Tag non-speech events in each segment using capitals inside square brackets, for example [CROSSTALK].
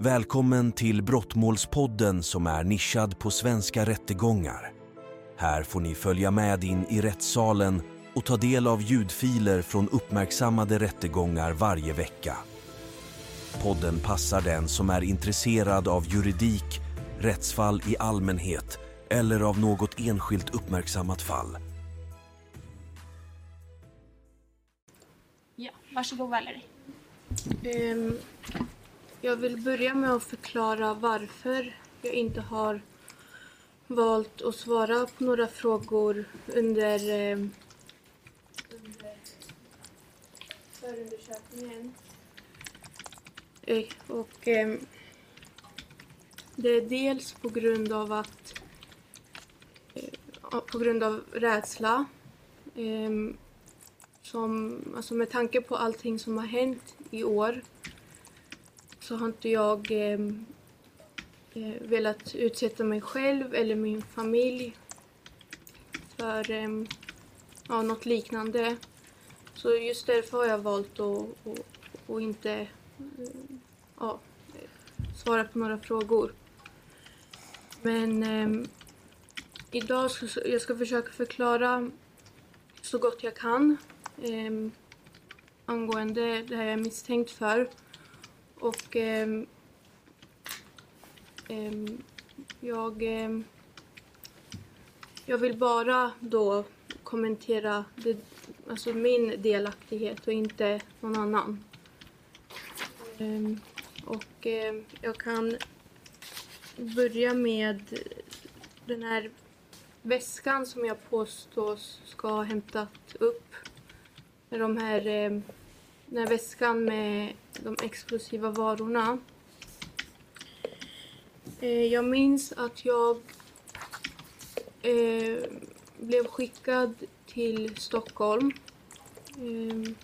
Välkommen till Brottmålspodden som är nischad på svenska rättegångar. Här får ni följa med in i rättssalen och ta del av ljudfiler från uppmärksammade rättegångar varje vecka. Podden passar den som är intresserad av juridik, rättsfall i allmänhet eller av något enskilt uppmärksammat fall. Ja, varsågod Valerie. Ehm, jag vill börja med att förklara varför jag inte har valt att svara på några frågor under, eh, under förundersökningen. Eh, och eh, det är dels på grund av att eh, på grund av rädsla. Eh, som, alltså med tanke på allting som har hänt i år så har inte jag ehm, eh, velat utsätta mig själv eller min familj för eh, ja, något liknande. Så just därför har jag valt att, att, att inte ja, svara på några frågor. Men eh, idag ska jag ska försöka förklara så gott jag kan eh, angående det här jag är misstänkt för. Och eh, eh, jag, eh, jag vill bara då kommentera det, alltså min delaktighet och inte någon annan. Ehm, och ehm, jag kan börja med den här väskan som jag påstås ska ha hämtat upp. Med de här, ehm, den här väskan med de exklusiva varorna. Eh, jag minns att jag eh, blev skickad till Stockholm. Eh,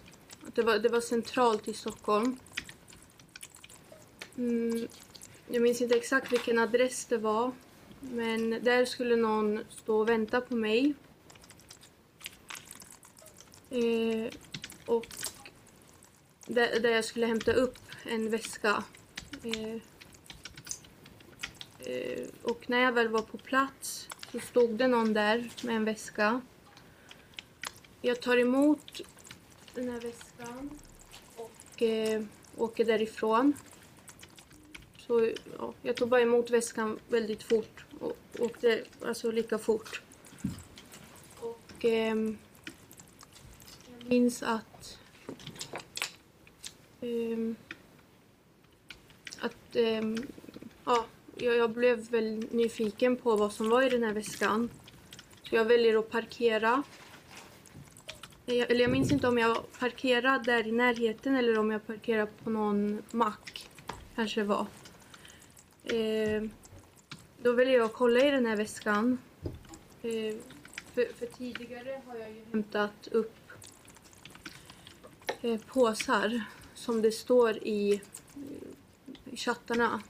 det, var, det var centralt i Stockholm. Mm, jag minns inte exakt vilken adress det var. Men där skulle någon stå och vänta på mig. Eh, och där, där jag skulle hämta upp en väska. Eh, eh, och när jag väl var på plats så stod det någon där med en väska. Jag tar emot den här väskan och eh, åker därifrån. Så ja, jag tog bara emot väskan väldigt fort och åkte alltså lika fort. Och eh, jag minns att um, att um, ja, jag, jag blev väl nyfiken på vad som var i den här väskan. Så jag väljer att parkera. Eh, jag, eller jag minns inte om jag parkerade där i närheten eller om jag parkerade på någon mack. Kanske det var. Eh, då väljer jag att kolla i den här väskan. Eh, för, för tidigare har jag ju hämtat upp eh, påsar som det står i, chattarna.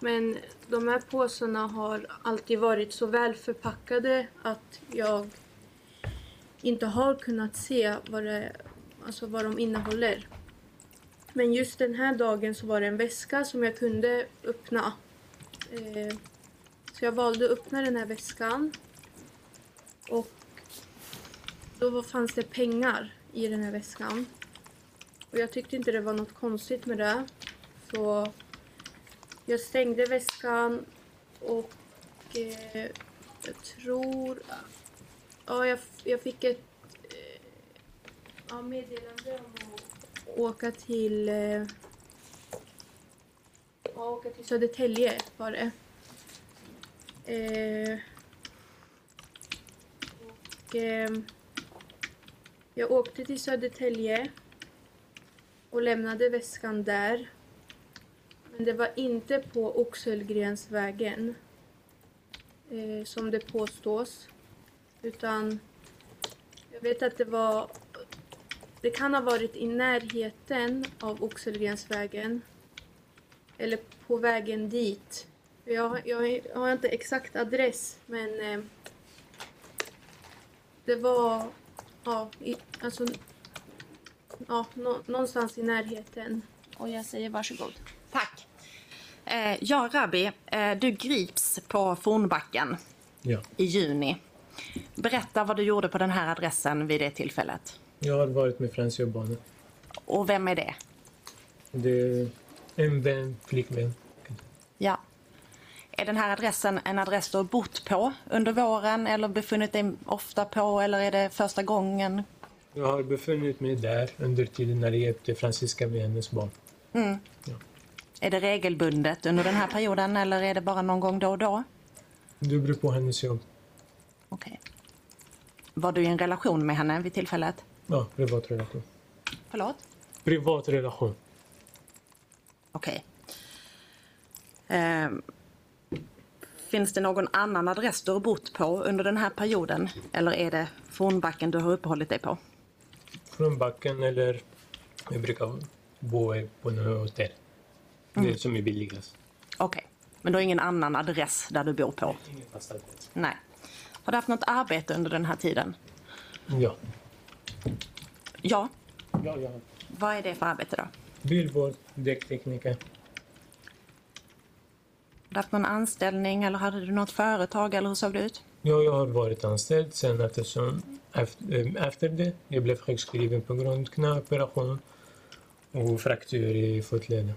Men de här påsarna har alltid varit så väl förpackade att jag inte har kunnat se vad, det, alltså vad de innehåller. Men just den här dagen så var det en väska som jag kunde öppna. Eh, så jag valde att öppna den här väskan. Och då fanns det pengar i den här väskan. Och jag tyckte inte det var något konstigt med det. Så jag stängde väskan och eh, jag tror... Ja, jag, jag fick ett eh, ja, meddelande om att åka till... Eh, ja, åka till Södertälje var det. Eh, och eh, jag åkte till Södertälje och lämnade väskan där. Men det var inte på Oxelgrensvägen eh, som det påstås. Utan jag vet att det var... Det kan ha varit i närheten av Oxelgrensvägen. Eller på vägen dit. Jag, jag, jag har inte exakt adress men eh, det var ja, i, alltså, ja, nå, någonstans i närheten. Och jag säger varsågod. Tack. Eh, ja, Rabbi, eh, du grips på Fornbacken Ja. i juni. Berätta vad du gjorde på den här adressen vid det tillfället. Jag har varit med Frans Jobbanen. Och vem är det? Det är en vän, flickvän. Ja. Är den här adressen en adress du har bott på under våren eller befunnit dig ofta på eller är det första gången? Jag har befunnit mig där under tiden när jag hjälpte Franziska med hennes barn. Är det regelbundet under den här perioden eller är det bara någon gång då och då? Det beror på hennes jobb. Okej. Var du i en relation med henne vid tillfället? Ja, privat relation. Förlåt? Privat relation. Okej. Ehm, finns det någon annan adress du har bott på under den här perioden? Eller är det Fornbacken du har uppehållit dig på? Från backen eller jag brukar bo på något hotell. Det är som är billigast. Okej. Men du har ingen annan adress där du bor på? Ingen fast adress. Nej. Har du haft något arbete under den här tiden? Ja. Ja. Ja, ja. Vad är det för arbete då? Har Bilvård, däcktekniker. du haft någon anställning eller hade du något företag eller hur såg det ut? Ja, jag har varit anställd sen eftersom efter, efter det jag blev sjukskriven på grund av knäoperation och fraktur i fotleden.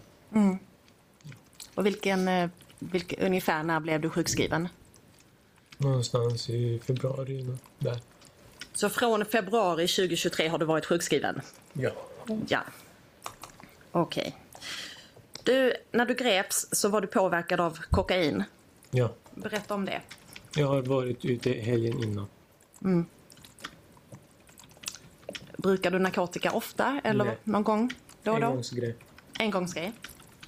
Och vilken, eh, vilken, ungefär när blev du sjukskriven? Någonstans i februari. Där. Så från februari 2023 har du varit sjukskriven? Ja. Ja. Okej. Du, när du greps så var du påverkad av kokain. ja. Berätta om det. Jag har varit ute helgen innan. Brukar du narkotika ofta eller Nej. någon gång då och då? Engångsgrej. Engångsgrej?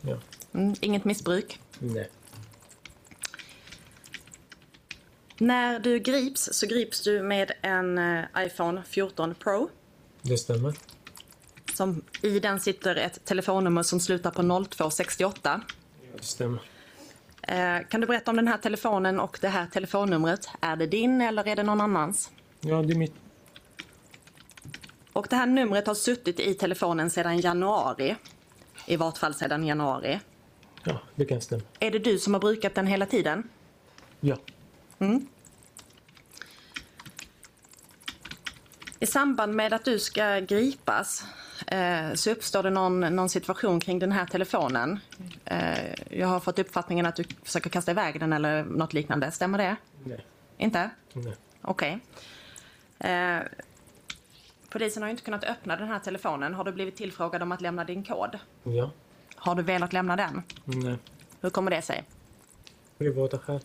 Ja. Mm, inget missbruk? Nej. När du grips så grips du med en eh, iPhone 14 Pro. Det stämmer. Som, I den sitter ett telefonnummer som slutar på 0268. Det stämmer. Eh, kan du berätta om den här telefonen och det här telefonnumret? Är det din eller är det någon annans? Ja, det är mitt. Och det här numret har suttit i telefonen sedan januari. I vart fall sedan januari. Ja, det kan stämma. Är det du som har brukat den hela tiden? Ja. I samband med att du ska gripas eh, så uppstår det någon, någon situation kring den här telefonen. Eh, jag har fått uppfattningen att du försöker kasta iväg den eller något liknande. Stämmer det? Nej. Inte? Nej. Okej. Eh, polisen har ju inte kunnat öppna den här telefonen. Har du blivit tillfrågad om att lämna din kod? Ja. Har du velat lämna den? Nej. Hur kommer det sig? Privata skäl.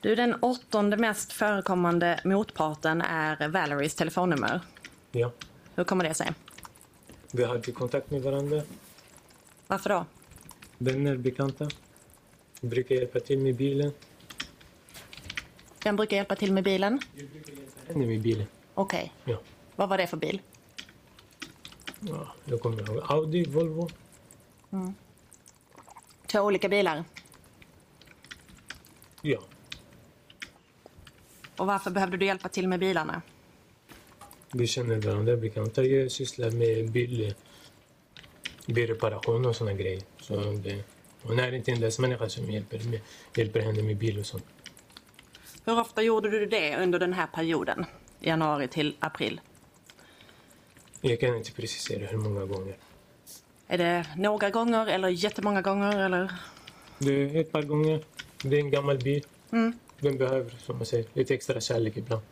Du, den åttonde mest förekommande motparten är Valeries telefonnummer. Ja. Hur kommer det sig? Vi hade kontakt med varandra. Varför då? Vänner, bekanta. Brukar hjälpa till med bilen. Vem brukar hjälpa till med bilen? Henne med bilen. Okej. Ja. Vad var det för bil? ja. Jag kommer ihåg. Audi, Volvo. Två olika bilar. Ja. Och varför behövde du hjälpa till med bilarna? Vi känner varandra bekanta. Jag sysslar med bil, bilreparation och såna grejer. Så det, hon är inte en människa som hjälper, med, hjälper henne med bil och sånt. Hur ofta gjorde du det under den här perioden? Januari till april. Jag kan inte precisera hur många gånger. Är det några gånger eller jättemånga gånger? Eller? Det är ett par gånger. Det är en gammal bil. Den behöver, som man säger, lite extra kärlek ibland.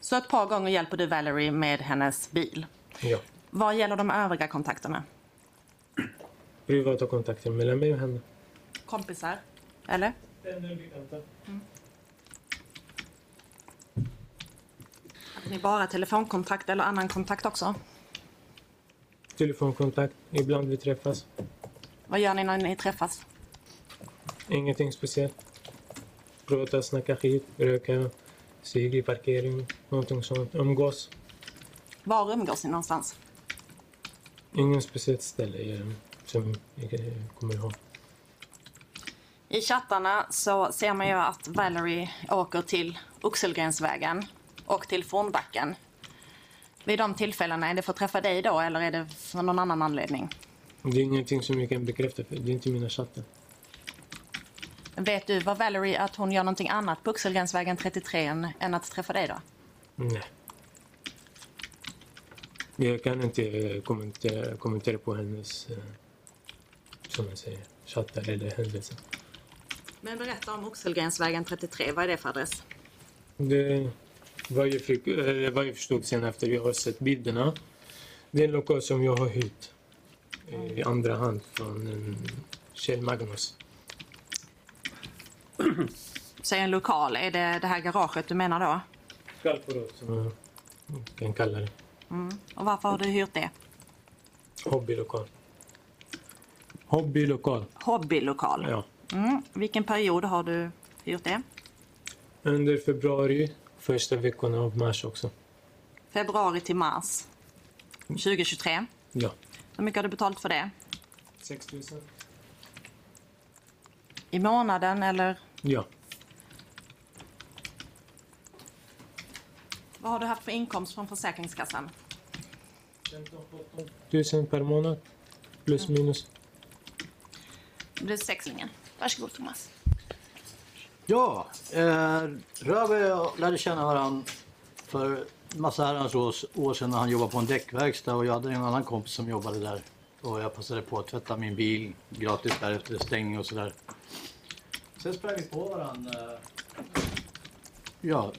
Så ett par gånger hjälper du Valerie med hennes bil. Ja. Vad gäller de övriga kontakterna? Privata kontakter mellan mig och henne. Kompisar? Eller? Vänner, bekanta. Hade ni bara telefonkontakt eller annan kontakt också? Telefonkontakt. Ibland vi träffas. Vad gör ni när ni träffas? Ingenting speciellt. Prata, snacka skit, röka, cigg i parkering, någonting sånt. Umgås. Var umgås ni någonstans? Ingen speciellt ställe som jag kommer ihåg. I chattarna så ser man ju att Valerie åker till Oxelgrensvägen och till Fornbacken. Vid de tillfällena, är det för att träffa dig då eller är det för någon annan anledning? Det är ingenting som jag kan bekräfta, för det är inte mina chattar. Vet du, var Valerie att hon gör någonting annat på Oxelgrensvägen 33 än, än att träffa dig då? Nej. Jag kan inte eh, kommentera, kommentera på hennes, eh, som jag säger, chattar eller händelser. Men berätta om Oxelgrensvägen 33, vad är det för adress? Det, vad, jag fick, eller vad jag förstod sen efter jag har sett bilderna, det är en lokal som jag har hyrt i andra hand från en Kjell Magnus. Säg en lokal, är det det här garaget du menar då? Skalporot som jag kan kalla det. Och varför har du hyrt det? Hobbylokal. Hobbylokal, Hobbylokal. ja. Mm. Vilken period har du hyrt det? Under februari, första veckorna av mars också. Februari till mars 2023. Ja. Hur mycket har du betalt för det? 6 000? I månaden eller? Ja. Vad har du haft för inkomst från Försäkringskassan? 1000 per månad. Plus minus. Det blir sexlingen. Varsågod Thomas. Ja, eh, Ravi och jag lärde känna varandra för massa herrans år, år sedan när han jobbade på en däckverkstad och jag hade en annan kompis som jobbade där. Och jag passade på att tvätta min bil gratis där efter stängning och sådär. Sen sprang vi på varandra. Eh, ja.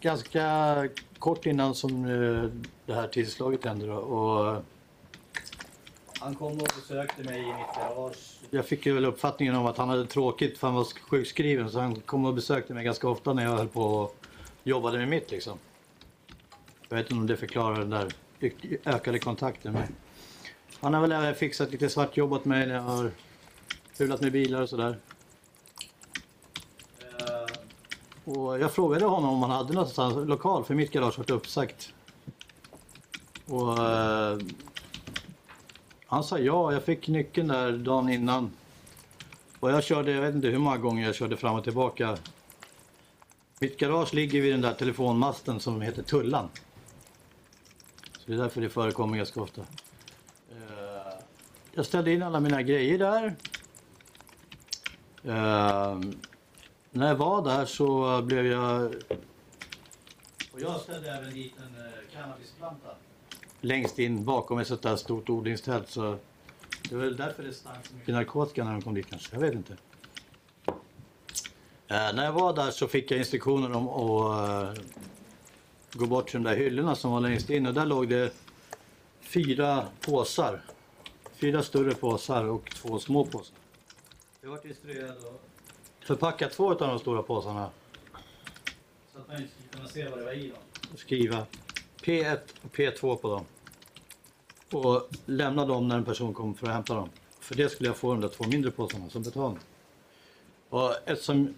Ganska kort innan som eh, det här tillslaget hände då. Och han kom och besökte mig i mitt garage. Jag fick ju väl uppfattningen om att han hade tråkigt för han var sjukskriven så han kom och besökte mig ganska ofta när jag höll på och jobbade med mitt liksom. Jag vet inte om det förklarar den där ökade kontakten med. Han har väl även fixat lite svartjobb åt mig när jag har pulat med bilar och sådär. Eh, Och jag frågade honom om han hade någonstans lokal för mitt garage varit uppsagt. Och eh, han sa ja, jag fick nyckeln där dagen innan. Och jag körde, jag vet inte hur många gånger jag körde fram och tillbaka. Mitt garage ligger vid den där telefonmasten som heter Tullan. Så det är därför det förekommer ganska ofta. Eh, jag ställde in alla mina grejer där. Eh, när jag var där så blev jag... Och jag ställde även dit en eh, cannabisplanta längst in bakom ett sånt där stort odlingstält. Så det var väl därför det stank så mycket narkotika när de kom dit kanske. Jag vet inte. Eh, när jag var där så fick jag instruktioner om att eh, gå bort till de där hyllorna som var längst in och där låg det fyra påsar. Fyra större påsar och två små påsar. Jag var instruerad att förpacka två av de stora påsarna. Så att man inte skulle kunna se vad det var i dem. Och skriva P1 och P2 på dem. Och lämna dem när en person kom för att hämta dem. För det skulle jag få de där två mindre påsarna som betalning. Och eftersom...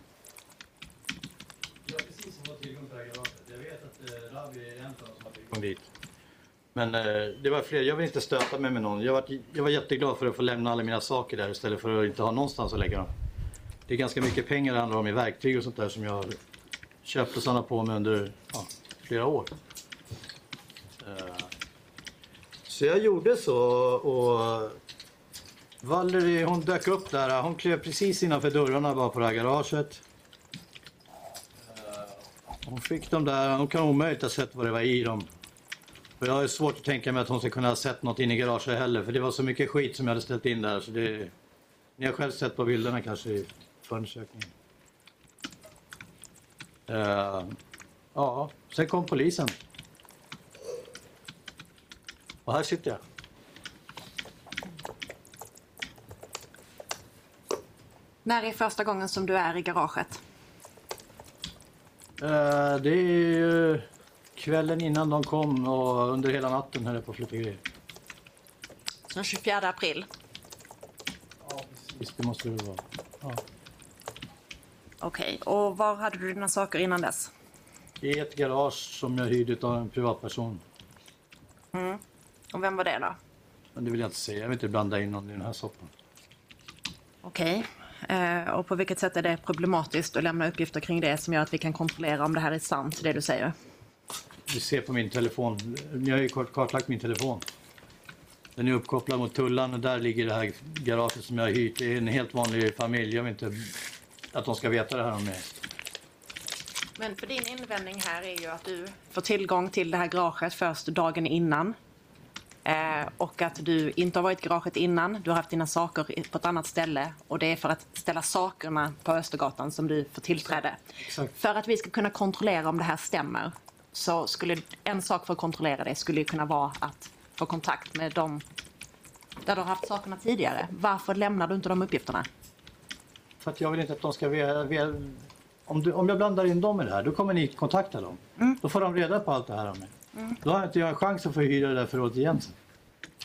Jag har precis fått tillgång till det här garaget. Jag vet att eh, Ravi är en av dem som har tillgång dit. Men eh, det var fler. Jag vill inte stöta mig med någon. Jag var, jag var jätteglad för att få lämna alla mina saker där istället för att inte ha någonstans att lägga dem. Det är ganska mycket pengar det handlar om i verktyg och sånt där som jag har köpt och samlat på mig under ja, flera år. Eh, så jag gjorde så och Valerie hon dök upp där. Hon klev precis innanför dörrarna bara på det här garaget. Hon fick dem där. Hon kan omöjligt ha sett vad det var i dem. Och jag har svårt att tänka mig att hon ska kunna ha sett något in i garaget heller. För det var så mycket skit som jag hade ställt in där. Så det... Ni har själv sett på bilderna kanske i förundersökningen. Uh, ja, sen kom polisen. Och här sitter jag. När är första gången som du är i garaget? Eh, det är ju kvällen innan de kom och under hela natten höll jag på att flytta grejer. Så den 24 april. Visst, det måste det vara. Ja. Okej, och var hade du dina saker innan dess? I ett garage som jag hyrde av en privatperson. Och vem var det då? Men det vill jag inte säga. Jag vill inte blanda in någon i den här soppan. Okej. Eh, och på vilket sätt är det problematiskt att lämna uppgifter kring det som gör att vi kan kontrollera om det här är sant, det du säger? Du ser på min telefon. Ni har ju kart- kartlagt min telefon. Den är uppkopplad mot tullan och där ligger det här garaget som jag har hyrt. Det är en helt vanlig familj. Jag vill inte att de ska veta det här om mig. Men för din invändning här är ju att du får tillgång till det här garaget först dagen innan. Eh, och att du inte har varit i garaget innan. Du har haft dina saker på ett annat ställe. Och det är för att ställa sakerna på Östergatan som du får tillträde. Exakt. För att vi ska kunna kontrollera om det här stämmer så skulle en sak för att kontrollera det skulle kunna vara att få kontakt med dem där du har haft sakerna tidigare. Varför lämnar du inte de uppgifterna? För att jag vill inte att de ska veta... Om, du, om jag blandar in dem i det här, då kommer ni kontakta dem. Då får de reda på allt det här om mig. Då har inte jag en chans att få hyra det där förrådet igen sen.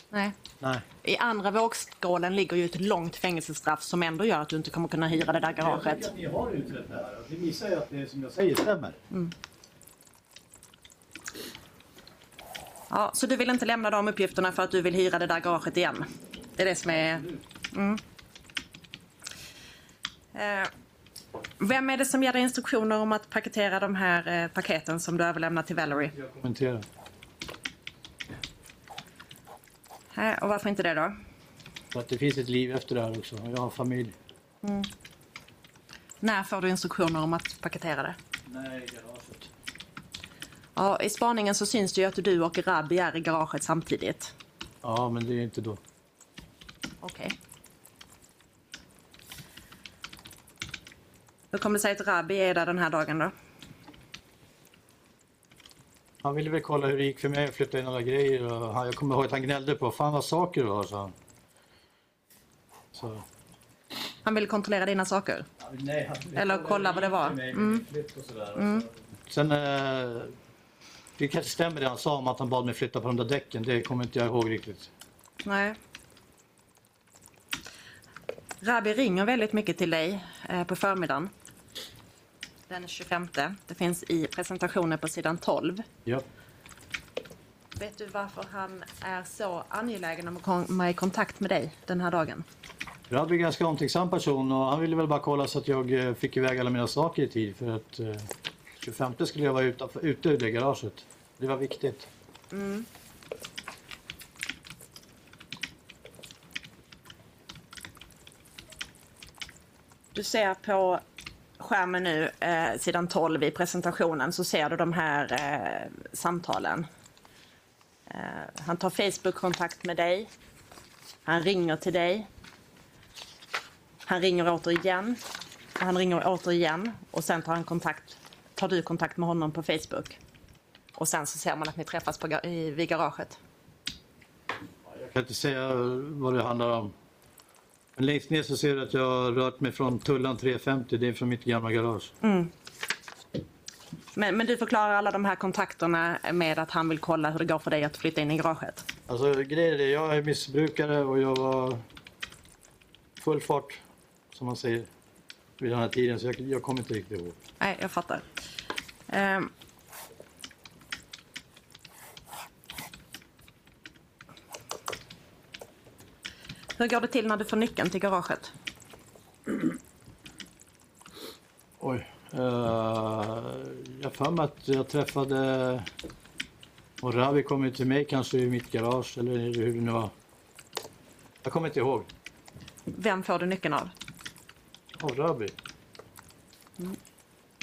Nej. Nej. I andra vågskålen ligger ju ett långt fängelsestraff som ändå gör att du inte kommer kunna hyra det där Jag tycker garaget. att ni har utrett det här. Det visar ju att det som jag säger stämmer. Ja, så du vill inte lämna de uppgifterna för att du vill hyra det där garaget igen? Det är det som är... Mm. Eh, vem är det som ger dig instruktioner om att paketera de här eh, paketen som du överlämnar till Valerie? Jag kommenterar. Eh, och varför inte det då? För att det finns ett liv efter det här också. Jag har familj. När får du instruktioner om att paketera det? Nej, garaget. Ja, I spaningen så syns det ju att du och Rabbi är i garaget samtidigt. Ja, men det är inte då. Okej. Hur kommer det sig att Rabbi är där den här dagen då? Han ville väl kolla hur det gick för mig att flytta in alla grejer. Och han, jag kommer ihåg att han gnällde på fan vad saker du har, han. Så. Han vill kontrollera dina saker. Nej, han, Eller kolla vad det var. Mm. Sen, eh, det kanske stämmer det han sa om att han bad mig flytta på de där däcken. Det kommer inte jag ihåg riktigt. Nej. Rabbi ringer väldigt mycket till dig eh, på förmiddagen. Den 25. Det finns i presentationen på sidan 12. Ja. Vet du varför han är så angelägen om att komma i kontakt med dig den här dagen? Jag är en ganska omtänksam person och han ville väl bara kolla så att jag eh, fick iväg alla mina saker i tid för att eh, 25 skulle jag vara utanför, ute ur det garaget. Det var viktigt. Du ser på skärmen nu, eh, sidan 12 i presentationen, så ser du de här eh, samtalen. Eh, han tar Facebook-kontakt med dig. Han ringer till dig. Han ringer återigen. Han ringer återigen. Och sen tar, han kontakt, tar du kontakt med honom på Facebook. Och sen så ser man att ni träffas på, i, vid garaget. Jag kan inte säga vad det handlar om. Men längst ner så ser du att jag har rört mig från Tullan 350. Det är från mitt gamla garage. Men, men du förklarar alla de här kontakterna med att han vill kolla hur det går för dig att flytta in i garaget. Alltså grejen är det, jag är missbrukare och jag var full fart, som man säger, vid den här tiden. Så jag, jag kommer inte riktigt ihåg. Nej, jag fattar. Ehm. Hur går det till när du får nyckeln till garaget? Oj. Uh, jag för mig att jag träffade... Och Ravi kom ju till mig kanske i mitt garage eller hur det nu var. Jag kommer inte ihåg. Vem får du nyckeln av? Av Ravi.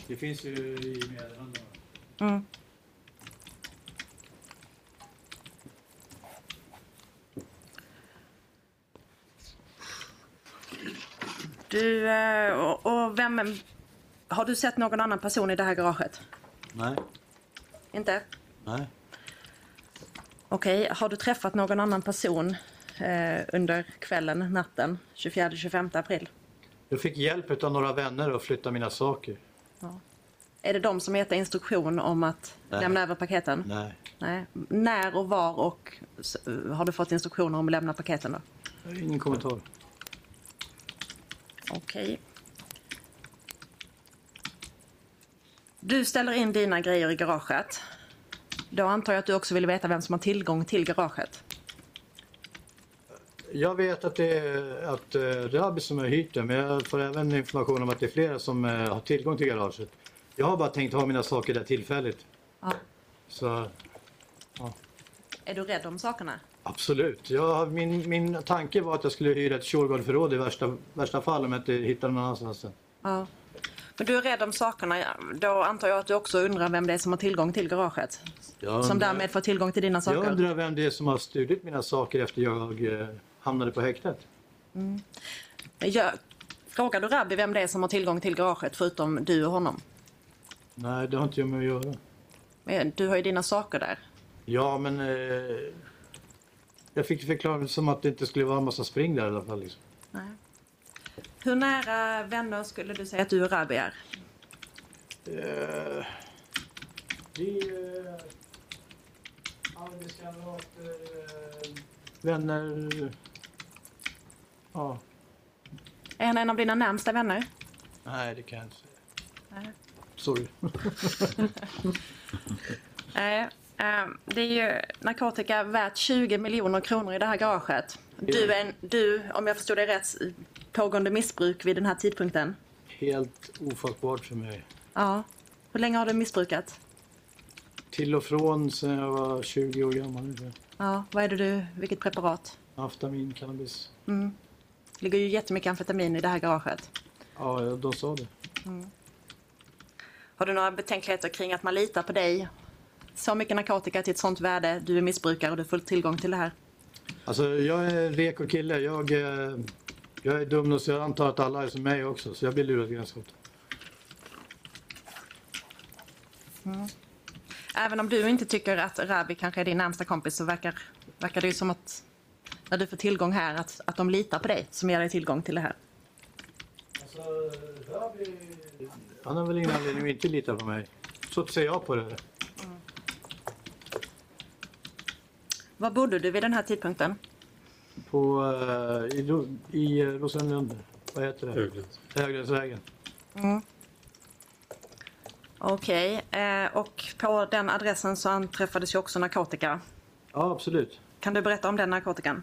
Det finns ju i meddelandena. Mm. Du, eh, och, och vem... Har du sett någon annan person i det här garaget? Nej. Inte? Nej. Okej, har du träffat någon annan person eh, under kvällen, natten, 24-25 april? Jag fick hjälp av några vänner att flytta mina saker. Är det de som gett dig instruktion om att Nej. lämna över paketen? Nej. Nej. När och var och har du fått instruktioner om att lämna paketen då? Ingen kommentar. Okej. Du ställer in dina grejer i garaget. Då antar jag att du också vill veta vem som har tillgång till garaget. Jag vet att det är att uh, Rabi som har hyrt det, men jag får även information om att det är flera som eh, har tillgång till garaget. Jag har bara tänkt ha mina saker där tillfälligt. Ja. Så Är du rädd om sakerna? Absolut. Ja, min, min tanke var att jag skulle hyra ett Shurgard-förråd i värsta, värsta fall om jag inte hittade någon annanstans. Ja. Men du är rädd om sakerna. Då antar jag att du också undrar vem det är som har tillgång till garaget. Jag Som undrar- därmed får tillgång till dina Jag saker. undrar vem det är som har stulit mina saker efter jag eh, hamnade på häktet. Jag, frågar du Rabbi vem det är som har tillgång till garaget förutom du och honom? Nej, det har inte jag med att göra. Men Du har ju dina saker där. Ja, men... Eh, jag fick förklara som att det inte skulle vara en massa spring där i alla fall. Liksom. Nej. Hur nära vänner skulle du säga att du och Rabbi är? Eh, vi... Eh, arbetskamrater... Eh, vänner... Ja. Är han en av dina närmsta vänner? Nej, det kan jag inte säga. Nej. Sorry. [LAUGHS] Eh, det är ju narkotika värt 20 miljoner kronor i det här garaget. Du, en, du om jag förstod det rätt, pågående missbruk vid den här tidpunkten. Helt ofattbart för mig. Ja. Hur länge har du missbrukat? Till och från sen jag var 20 år gammal. Ja, vad är det du, vilket preparat? Aftamin, cannabis. Det ligger ju jättemycket amfetamin i det här garaget. Ja, de sa det. Har du några betänkligheter kring att man litar på dig? Så mycket narkotika till ett sånt värde, du är missbrukare och du full tillgång till det här. Alltså, jag är en reko kille. Jag, eh, jag är dum nog så jag antar att alla är som mig också. Så jag blir lurad ganska ofta. Även om du inte tycker att Rabi kanske är din närmsta kompis så verkar, verkar det ju som att när du får tillgång här att, att de litar på dig som ger dig tillgång till det här. Alltså, Han har väl ingen anledning att inte lita på mig. Så ser jag på det. Var bodde du vid den här tidpunkten? På, eh, i, Ro- I Rosenlund. Vad heter det? Högland. Höglänsvägen. Okej, eh, och på den adressen så anträffades ju också narkotika. Ja, absolut. Kan du berätta om den narkotikan?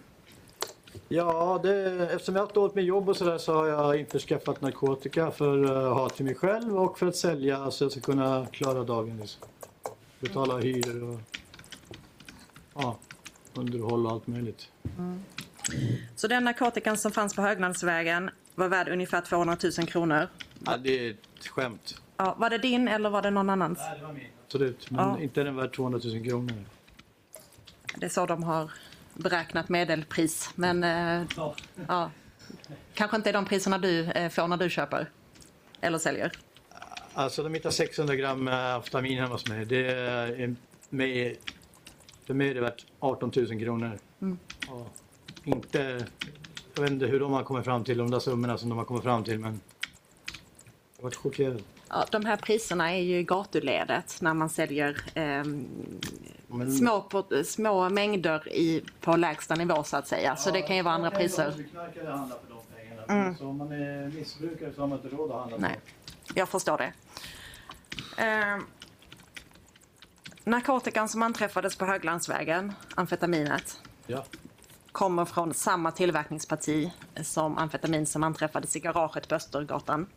Ja, det, eftersom jag har haft dåligt med jobb och sådär så har jag införskaffat narkotika för att ha till mig själv och för att sälja så jag ska kunna klara dagen. Liksom. Betala hyror och ja, underhåll och allt möjligt. Så den narkotikan som fanns på Höglandsvägen var värd ungefär 200 000 kronor. Ja, det är ett skämt. Ja, var det din eller var det någon annans? det var min. Absolut, men Ja. inte är den värd 200 000 kronor. Det är så de har beräknat medelpris. Men eh, Ja. ja, kanske inte är de priserna du eh, får när du köper eller säljer. Alltså de hittar 600 gram eh, aftamin hemma hos mig. Det är mig, för mig är det värt 18 000 kronor. Ja, inte, jag vet inte hur de har kommit fram till de där summorna som de har kommit fram till men jag varit chockerad. Ja, de här priserna är ju i gatuledet när man säljer ehm, Men- små, på, små mängder i, på lägsta nivå så att säga. Så det kan ju vara andra priser. Knarkare handlar för de pengarna. Så om man är missbrukare så har man inte råd att handla Nej, jag förstår det. Ehm, narkotikan som anträffades på Höglandsvägen, amfetaminet, Ja. kommer från samma tillverkningsparti som amfetamin som anträffades i garaget på Östergatan.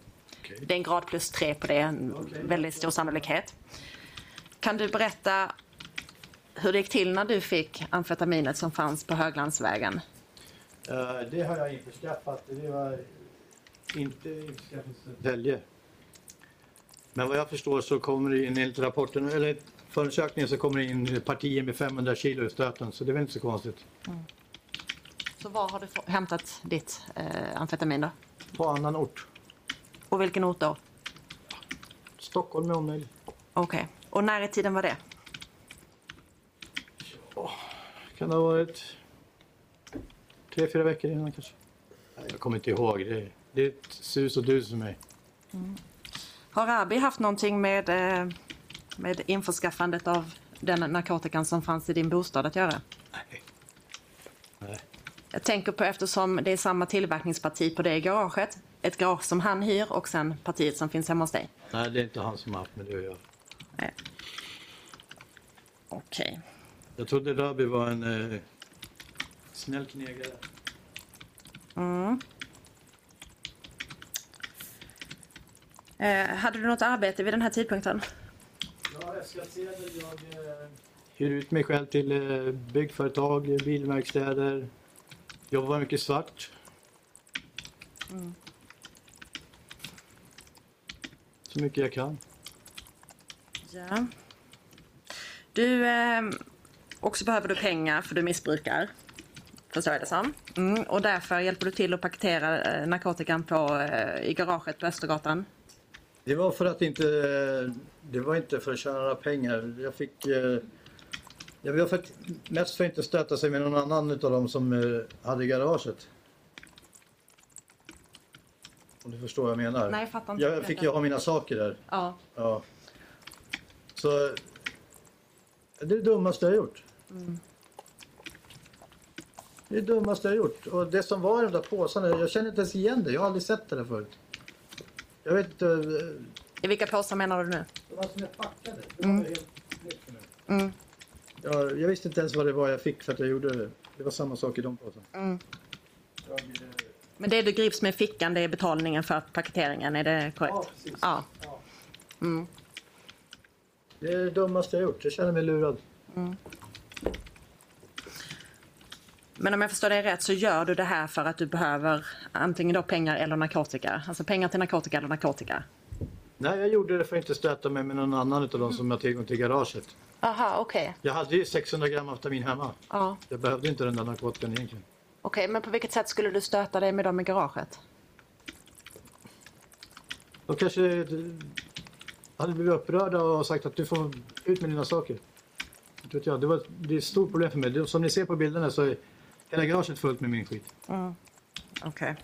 Okej. Det är en grad plus tre på det, en väldigt stor sannolikhet. Kan du berätta hur det gick till när du fick amfetaminet som fanns på Höglandsvägen? Eh, det har jag införskaffat. Det var inte införskaffat i Södertälje. Men vad jag förstår så kommer det enligt rapporten, eller förundersökningen så kommer det in partier med 500 kilo i stöten. Så det är väl inte så konstigt. Så var har du hämtat ditt eh, amfetamin då? På annan ort. Och vilken ort då? Stockholm med omnejd. Okej. Och när i tiden var det? Kan det ha varit tre, fyra veckor innan kanske. Jag kommer inte ihåg. Det är, det är ett sus och dus för mig. Har Rabi haft någonting med, eh, med införskaffandet av den narkotikan som fanns i din bostad att göra? Nej. Nej. Jag tänker på eftersom det är samma tillverkningsparti på det garaget. Ett garage som han hyr och sen partiet som finns hemma hos dig. Nej, det är inte han som har haft med det att göra. Nej. Okej. Jag trodde Rabi var en eh, snäll knegare. Eh, hade du något arbete vid den här tidpunkten? F-skattsedel. Jag eh, hyr ut mig själv till eh, byggföretag, bilverkstäder. Jobbar mycket svart. Så mycket jag kan. Ja. Du, eh, också behöver du pengar för du missbrukar. Förstår jag det som. Mm, och därför hjälper du till att paketera eh, narkotikan på, eh, i garaget på Östergatan. Det var för att inte... Det var inte för att tjäna några pengar. Jag fick... eh, Jag var för mest för att inte stöta sig med någon annan utav dem som eh, hade garaget. Om du förstår vad jag menar. Nej, jag fattar inte. Jag fick ju ha mina saker där. Ja. Ja. Så... Det är det dummaste jag gjort. Det är det dummaste jag gjort. Och det som var i de där påsarna, jag känner inte ens igen det. Jag har aldrig sett det där förut. Jag vet inte... eh, I vilka påsar menar du nu? de var som är packade. Det var helt. Mm. Ja, jag visste inte ens vad det var jag fick för att jag gjorde det. Det var samma sak i de påsarna. Mm. Jag, Men det du grips med i fickan, det är betalningen för paketeringen, är det korrekt? Ja, precis. Ja. Ja. Mm. Det är det dummaste jag gjort. Jag känner mig lurad. Men om jag förstår dig rätt så gör du det här för att du behöver antingen då pengar eller narkotika. Alltså pengar till narkotika eller narkotika. Nej, jag gjorde det för att inte stöta mig med någon annan av de som har tillgång till garaget. Aha, okej. Jag hade ju 600 gram amfetamin hemma. Ja. Jag behövde inte den där narkotikan egentligen. Okej, men på vilket sätt skulle du stöta dig med dem i garaget? De kanske hade blivit upprörda och sagt att du får ut med dina saker. Inte vet jag. Det, var, det är ett stort problem för mig. Som ni ser på bilderna så är hela garaget fullt med min skit. Okej.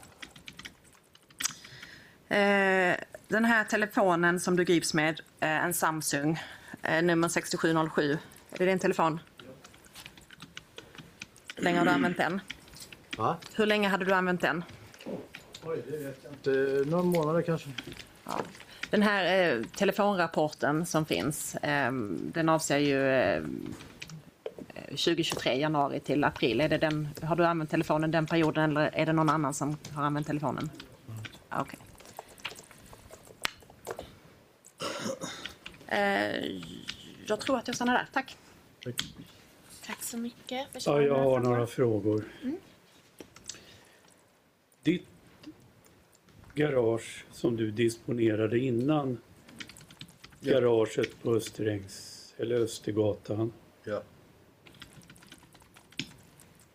Eh, den här telefonen som du grips med, eh, en Samsung, eh, nummer 6707. Är det din telefon? Hur länge har du använt den? Va? Hur länge hade du använt den? Oj, det vet jag inte. Några månader kanske. Ja. Den här eh, telefonrapporten som finns, eh, den avser ju eh, 2023, januari till april. Är det den, har du använt telefonen den perioden eller är det någon annan som har använt telefonen? Ah, Okej. Eh, jag tror att jag stannar där. Tack. Tack så mycket Ja, jag har några frågor. Ditt garage som du disponerade innan garaget på Österängs, eller Östergatan. Ja.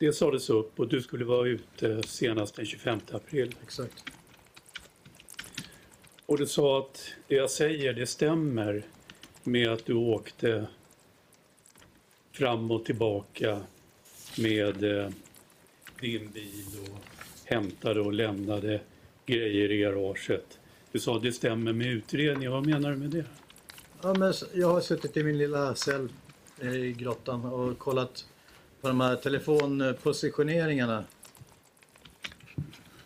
Det sades upp och du skulle vara ute senast den 25 april. Exakt. Och du sa att det jag säger det stämmer med att du åkte fram och tillbaka med eh, din bil och hämtade och lämnade grejer i garaget. Du sa det stämmer med utredningen. Vad menar du med det? Ja, men jag har suttit i min lilla cell eh, i grottan och kollat på de här telefonpositioneringarna.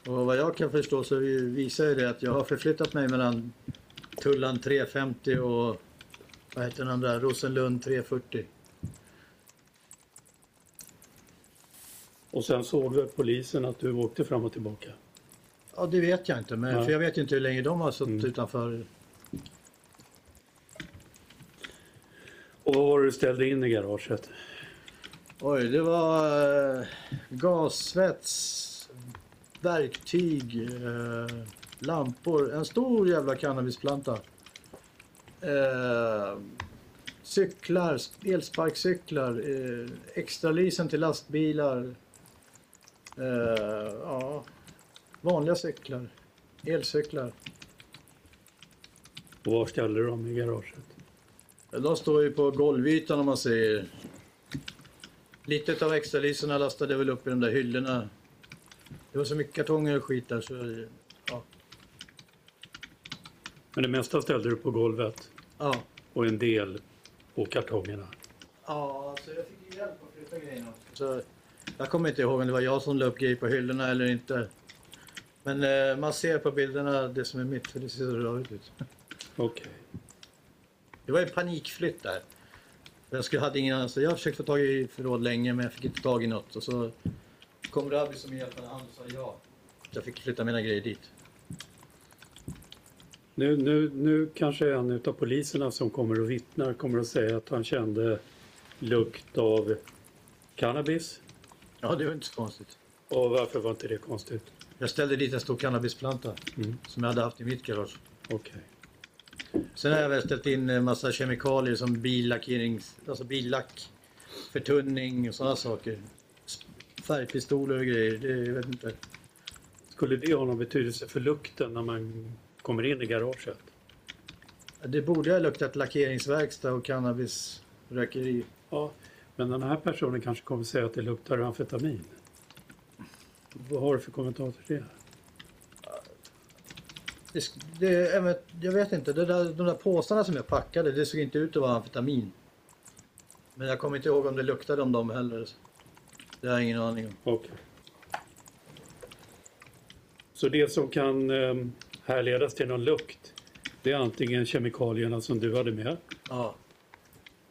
Och vad jag kan förstå så visar ju det att jag har förflyttat mig mellan Tullan 350 och vad heter den andra? Rosenlund 340. Och sen såg polisen att du åkte fram och tillbaka? Ja, det vet jag inte, men Nej. för jag vet ju inte hur länge de har suttit Mm. utanför. Och vad var det du ställde in i garaget? Oj, det var eh, gassvets, verktyg, eh, lampor, en stor jävla cannabisplanta. Eh, cyklar, elsparkcyklar, eh, extralisen till lastbilar. Eh, ja, vanliga cyklar, elcyklar. Och var ställde du dem i garaget? De står ju på golvytan om man säger. Lite av extraliserna lastade jag väl upp i de där hyllorna. Det var så mycket kartonger och skit där så... Ja. Men det mesta ställde du på golvet Ja, och en del på kartongerna. ja alltså jag fick ju hjälp att flytta grejerna. Så jag kommer inte ihåg om det var jag som la upp grejer på hyllorna eller inte. Men eh, man ser på bilderna det som är mitt, för det ser så rörigt ut. Okej. Det var en panikflytt där. Jag skulle, hade ingen annanstans. Jag har försökt få tag i förråd länge men jag fick inte tag i något. Och så kom Rabbi som hjälpande hand och sa ja. Jag fick flytta mina grejer dit. Nu, nu, nu kanske en av poliserna som kommer och vittnar kommer att säga att han kände lukt av cannabis. Ja, det var inte så konstigt. Och varför var inte det konstigt? Jag ställde dit en stor cannabisplanta Mm. som jag hade haft i mitt garage. Okej. Sen har jag väl ställt in en massa kemikalier som billackerings, alltså billack, förtunning och sådana saker. Färgpistoler och grejer, det jag vet inte. Skulle det ha någon betydelse för lukten när man kommer in i garaget? Det borde ha luktat lackeringsverkstad och cannabisrökeri. Ja, men den här personen kanske kommer säga att det luktar amfetamin. Vad har du för kommentar till det? Det, sk- det, jag vet- jag vet inte, det där, de där påsarna som jag packade, det såg inte ut att vara amfetamin. Men jag kommer inte ihåg om det luktade om dem heller. Det har jag ingen aning om. Okej. Så det som kan eh, härledas till någon lukt, det är antingen kemikalierna som du hade med, Ja,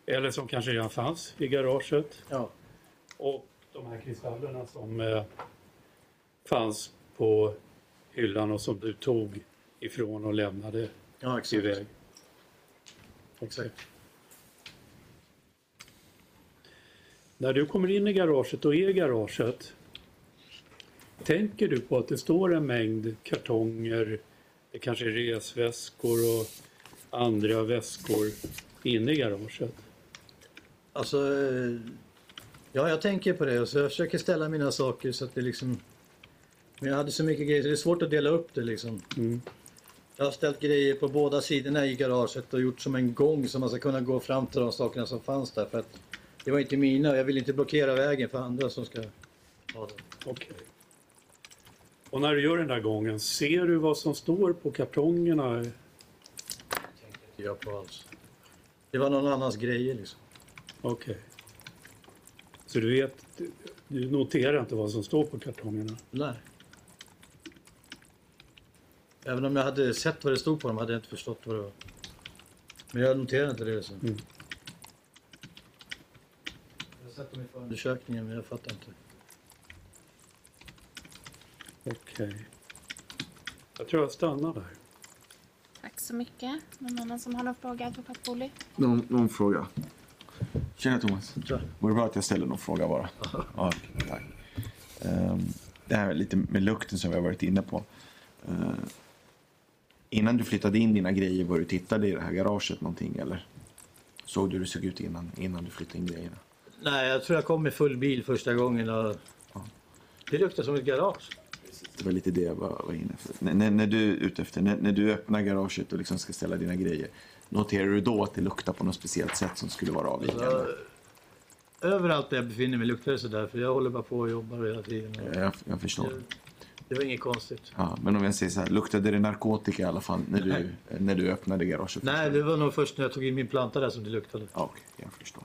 eller som kanske redan fanns i garaget, ja. och de här kristallerna som eh, fanns på hyllan och som du tog ifrån och lämnade ja exakt. iväg. exakt. När du kommer in i garaget och är i garaget, tänker du på att det står en mängd kartonger, det kanske är resväskor och andra väskor inne i garaget? Alltså, ja jag tänker på det så jag försöker ställa mina saker så att det liksom... Men jag hade så mycket grejer så det är svårt att dela upp det liksom. Mm. Jag har ställt grejer på båda sidorna i garaget och gjort som en gång så man ska kunna gå fram till de sakerna som fanns där. För att det var inte mina och jag vill inte blockera vägen för andra som ska ha det. Okej. Och när du gör den där gången, ser du vad som står på kartongerna? inte jag på alls. Det var någon annans grejer liksom. Okej. Så du vet, du noterar inte vad som står på kartongerna? Nej. Även om jag hade sett vad det stod på dem hade jag inte förstått vad det var. Men jag noterade inte det. Så. Mm. Jag har sett dem i förundersökningen men jag fattar inte. Okej. Jag tror jag stannar där. Tack så mycket. Någon annan som har någon fråga, advokat Booli? Någon, någon fråga? Tjena Thomas. Tja. Var det bra att jag ställde någon fråga bara? Ja, tack. Ehm, det här lite med lukten som vi har varit inne på. Ehm, innan du flyttade in dina grejer, var du tittade i det här garaget någonting eller? Såg du hur det såg ut innan, innan du flyttade in grejerna? Nej, jag tror jag kom med full bil första gången och det luktar som ett garage. Det var lite det jag var, var inne för. När, när, när du är ute efter, när, när du öppnar garaget och liksom ska ställa dina grejer, noterar du då att det luktar på något speciellt sätt som skulle vara avvikande? Så, överallt där jag befinner mig luktar det sådär för jag håller bara på och jobbar hela tiden. Och Jag, jag förstår. det, det var inget konstigt. Ja, men om jag säger så här, luktade det narkotika i alla fall när du, när du öppnade garaget? Nej, det var nog först när jag tog in min planta där som det luktade. Ja, okej, jag förstår.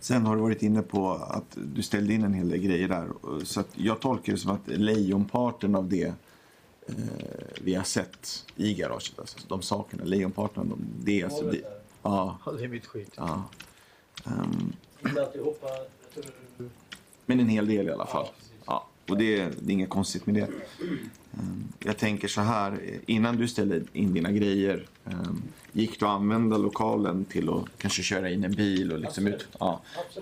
Sen har du varit inne på att du ställde in en hel del grejer där. Så att jag tolkar det som att lejonparten av det eh, vi har sett i garaget, alltså de sakerna, lejonparten av dem, det är alltså... Det, ja, Ja, det är mitt skit. ja. Inte alltihopa. Jag tror... men en hel del i alla fall. Ja, och det, det är inget konstigt med det. Ehm, Jag tänker så här, eh, innan du ställde in dina grejer, ehm, gick du att använda lokalen till att kanske köra in en bil och liksom ut? Ja.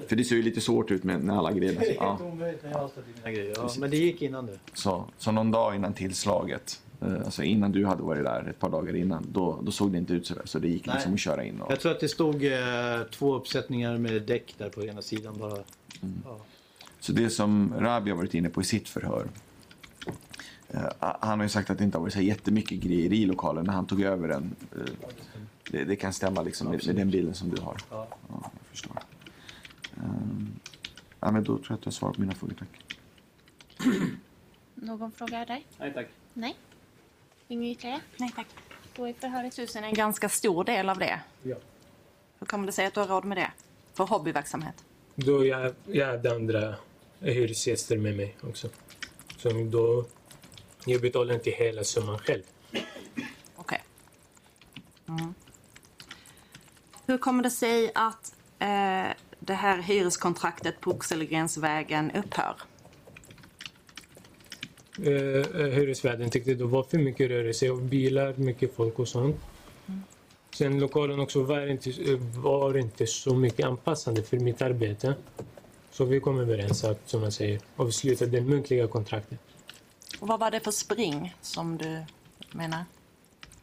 För det ser ju lite svårt ut med, med alla grejer. Det är Ja. helt omöjligt när jag har ställt in mina grejer. Ja, men det gick innan det. Så, så någon dag innan tillslaget, eh, alltså innan du hade varit där ett par dagar innan, då, då såg det inte ut så där. Så det gick Nej. liksom att köra in. Och, Jag tror att det stod eh, två uppsättningar med däck där på ena sidan bara. Ja. Så det som Rabi har varit inne på i sitt förhör. eh, han har ju sagt att det inte har varit så jättemycket grejer i lokalen när han tog över den. Eh, det, det kan stämma liksom med, med den bilden som du har. Ja. Ja, jag förstår. Um, ja, men då tror jag att jag har svarat på mina frågor, tack. Någon fråga där? Nej tack. Nej? Inget ytterligare? Nej tack. Då är förhöret Tusen är en ganska stor del av det. Ja. Hur kommer det sig att du har råd med det? För hobbyverksamhet? Då jag, jag hade andra hyresgäster med mig också. Så då, jag betalar inte hela summan själv. Okej. Mm. Hur kommer det sig att eh, det här hyreskontraktet på Oxelgrensvägen upphör? Eh, eh, hyresvärden tyckte det var för mycket rörelse och bilar, mycket folk och sånt. Sen lokalen också var inte, var inte så mycket anpassande för mitt arbete. Så vi kom överens att, som jag säger, avsluta det muntliga kontraktet. Och vad var det för spring som du menar?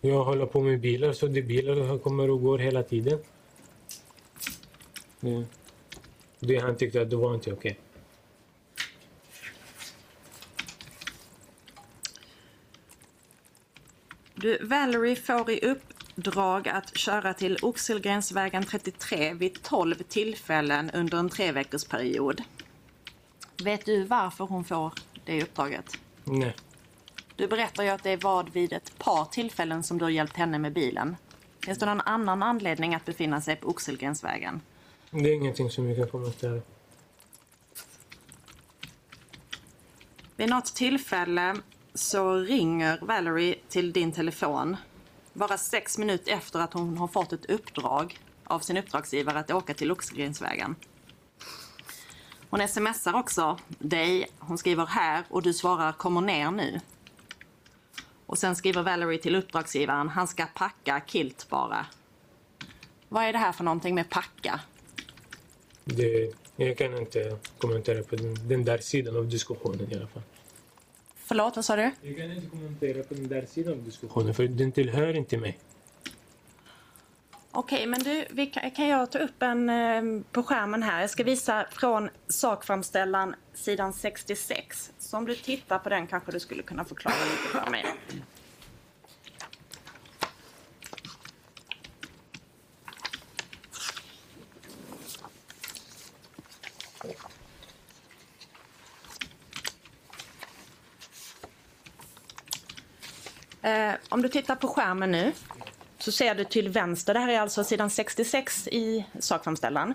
Jag håller på med bilar, så det bilar som kommer och går hela tiden. Det, det han tyckte att det var inte okej. Du, Valerie får i uppdrag att köra till Oxelgrensvägen 33 vid 12 tillfällen under en tre veckors period. Vet du varför hon får det uppdraget? Nej, Du berättar ju att det var vid ett par tillfällen som du har hjälpt henne med bilen. Finns det någon annan anledning att befinna sig på Oxelgrensvägen? det är ingenting som vi kan kommentera. Vid något tillfälle så ringer Valerie till din telefon bara sex minuter efter att hon har fått ett uppdrag av sin uppdragsgivare att åka till Oxgrensvägen. Hon smsar också dig. Hon skriver här och du svarar kommer ner nu. Och sen skriver Valerie till uppdragsgivaren han ska packa kilt bara. Vad är det här för någonting med packa? Det, jag kan inte kommentera på den, den där sidan av diskussionen i alla fall. Förlåt, vad sa du? Jag kan inte kommentera på den där sidan av diskussionen för den tillhör inte mig. Okej, men du, vi kan, kan jag ta upp en eh, på skärmen här? Jag ska visa från sakframställan sidan 66. Så om du tittar på den kanske du skulle kunna förklara lite för mig. Eh, om du tittar på skärmen nu så ser du till vänster, det här är alltså sidan 66 i sakframställan.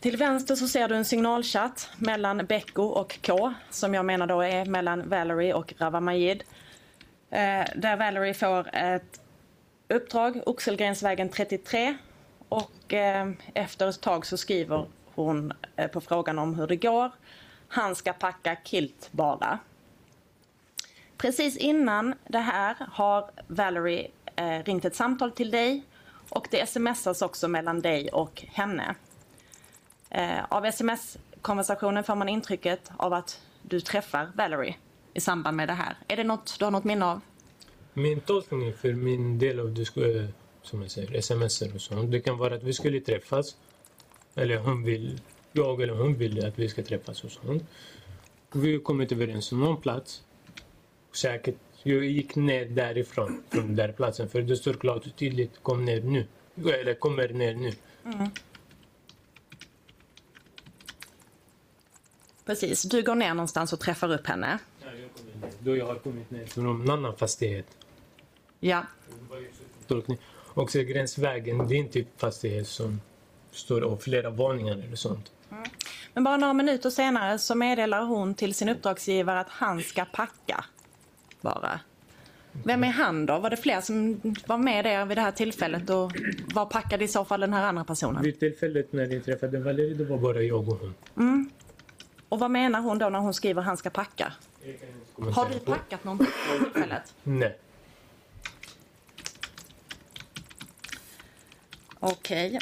Till vänster så ser du en signalchatt mellan Becko och K som jag menar då är mellan Valerie och Rawa Majid. Eh, där Valerie får ett uppdrag, Oxelgrensvägen 33 och eh, efter ett tag så skriver hon eh, på frågan om hur det går. Han ska packa kilt bara. Precis innan det här har Valerie eh, ringt ett samtal till dig och det smsas också mellan dig och henne. Eh, av sms-konversationen får man intrycket av att du träffar Valerie i samband med det här. Är det något du har något minne av? Min tolkning för min del av disk- som jag säger, sms och sånt, det kan vara att vi skulle träffas. Eller hon vill, jag eller hon vill att vi ska träffas och sånt. Vi har kommit överens om någon plats. Säkert, jag gick ner därifrån, från den där platsen. För det står klart och tydligt, kom ner nu. Eller kommer ner nu. Precis, du går ner någonstans och träffar upp henne. Ja, jag kommer ner. Då jag har kommit ner från en annan fastighet. Ja. Och så gränsvägen, det är inte fastighet som står av flera våningar eller sånt. men bara några minuter senare så meddelar hon till sin uppdragsgivare att han ska packa. Bara. Vem är han då? Var det fler som var med där vid det här tillfället och var packade i så fall den här andra personen? Vid tillfället när jag träffade Valerie, det var bara jag och hon. Och vad menar hon då när hon skriver han ska packa? Har du packat någonting vid tillfället? Nej. Okej.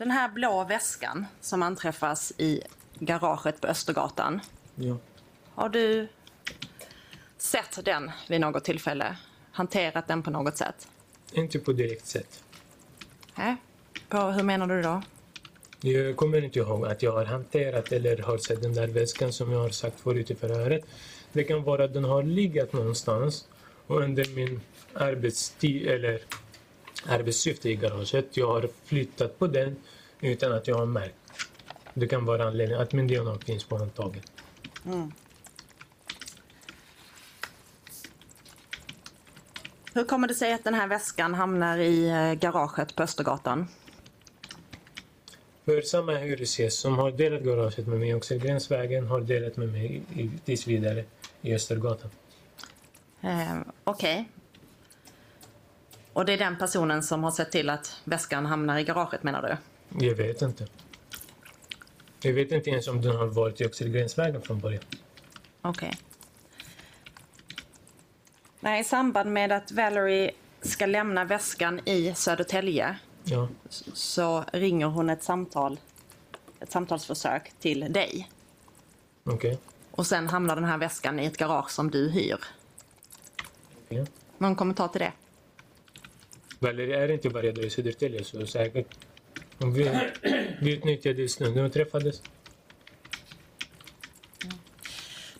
Den här blå väskan som anträffas i garaget på Östergatan. Ja. Har du sett den vid något tillfälle? Hanterat den på något sätt? Inte på direkt sätt. Nej. På, hur menar du då? Jag kommer inte ihåg att jag har hanterat eller har sett den där väskan som jag har sagt förut i förhöret. Det kan vara att den har legat någonstans och under min arbetstid eller arbetssyfte i garaget, jag har flyttat på den utan att jag har märkt. Det kan vara anledningen att min DNA finns på handtaget. Hur kommer det sig att den här väskan hamnar i eh, garaget på Östergatan? För samma hyresgäst som har delat garaget med mig i Oxelgrensvägen har delat med mig tills vidare i Östergatan. Eh, Okej. Och det är den personen som har sett till att väskan hamnar i garaget menar du? Jag vet inte. Jag vet inte ens om den har varit i Oxelgrensvägen från början. Okej. Nej, I samband med att Valerie ska lämna väskan i Södertälje Ja. så ringer hon ett samtal, ett samtalsförsök till dig. Okej. Och sen hamnar den här väskan i ett garage som du hyr. Okej. Någon kommentar till det? Valerie är inte bara där i Södertälje så säkert. Vi, vi utnyttjade stunden och träffades.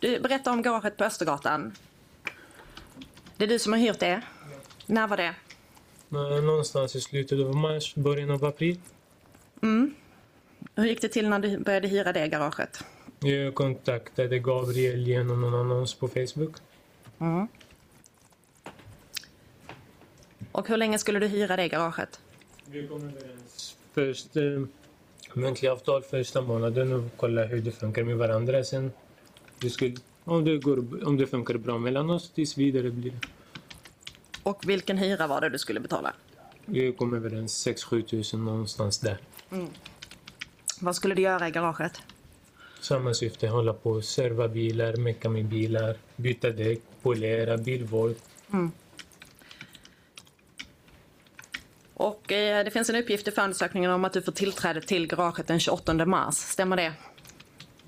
Du berättar om garaget på Östergatan. Det är du som har hyrt det. När var det? Någonstans i slutet av mars, början av april. Hur gick det till när du började hyra det garaget? Jag kontaktade Gabriel genom någon annons på Facebook. Och hur länge skulle du hyra det garaget? Vi kom överens först eh, muntliga avtal första månaden och kolla hur det funkar med varandra. Sen det skulle, om, det går, om det funkar bra mellan oss tills vidare blir det. Och vilken hyra var det du skulle betala? Vi kom överens 6-7 tusen någonstans där. Vad skulle du göra i garaget? Samma syfte, hålla på och serva bilar, mecka med bilar, byta däck, polera, bilvård. Och eh, det finns en uppgift i förundersökningen om att du får tillträde till garaget den 28 mars. Stämmer det?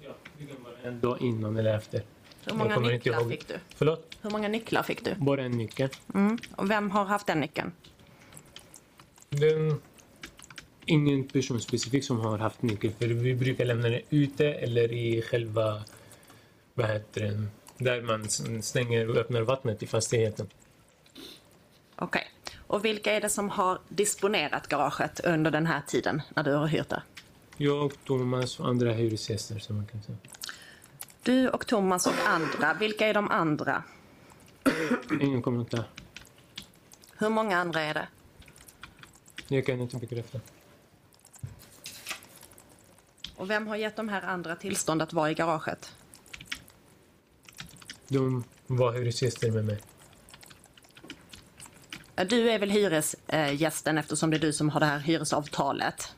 Ja, det en dag innan eller efter. Hur många nycklar fick du? Förlåt? Hur många nycklar fick du? Bara en nyckel. Mm. Och vem har haft den nyckeln? Den, ingen person specifik som har haft nyckel för vi brukar lämna den ute eller i själva, vad heter den, där man stänger och öppnar vattnet i fastigheten. Okej. Och vilka är det som har disponerat garaget under den här tiden när du har hyrt det? Jag, Thomas och andra hyresgäster som man kan säga. Du och Thomas och andra. Vilka är de andra? Ingen kommentar. Hur många andra är det? Jag kan inte bekräfta. Och vem har gett de här andra tillstånd att vara i garaget? De var hyresgäster med mig. Du är väl hyresgästen eftersom det är du som har det här hyresavtalet.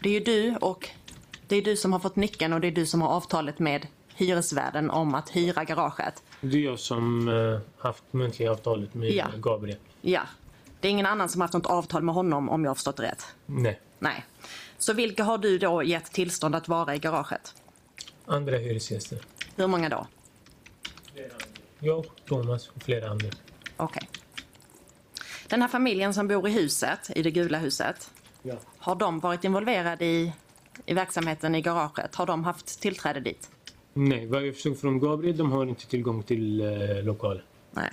Det är ju du och det är du som har fått nyckeln och det är du som har avtalet med hyresvärden om att hyra garaget. Det är jag som uh, haft muntliga avtalet med Ja. Gabriel. Ja. Det är ingen annan som haft något avtal med honom om jag har förstått rätt. Nej, Nej. Så vilka har du då gett tillstånd att vara i garaget? andra hyresgäster. Hur många då? Jag, Thomas och flera andra. Okej. Den här familjen som bor i huset, i det gula huset, Ja. har de varit involverade i, i verksamheten i garaget? Har de haft tillträde dit? Nej, vad jag förstod från Gabriel, de har inte tillgång till uh, lokalen. Nej.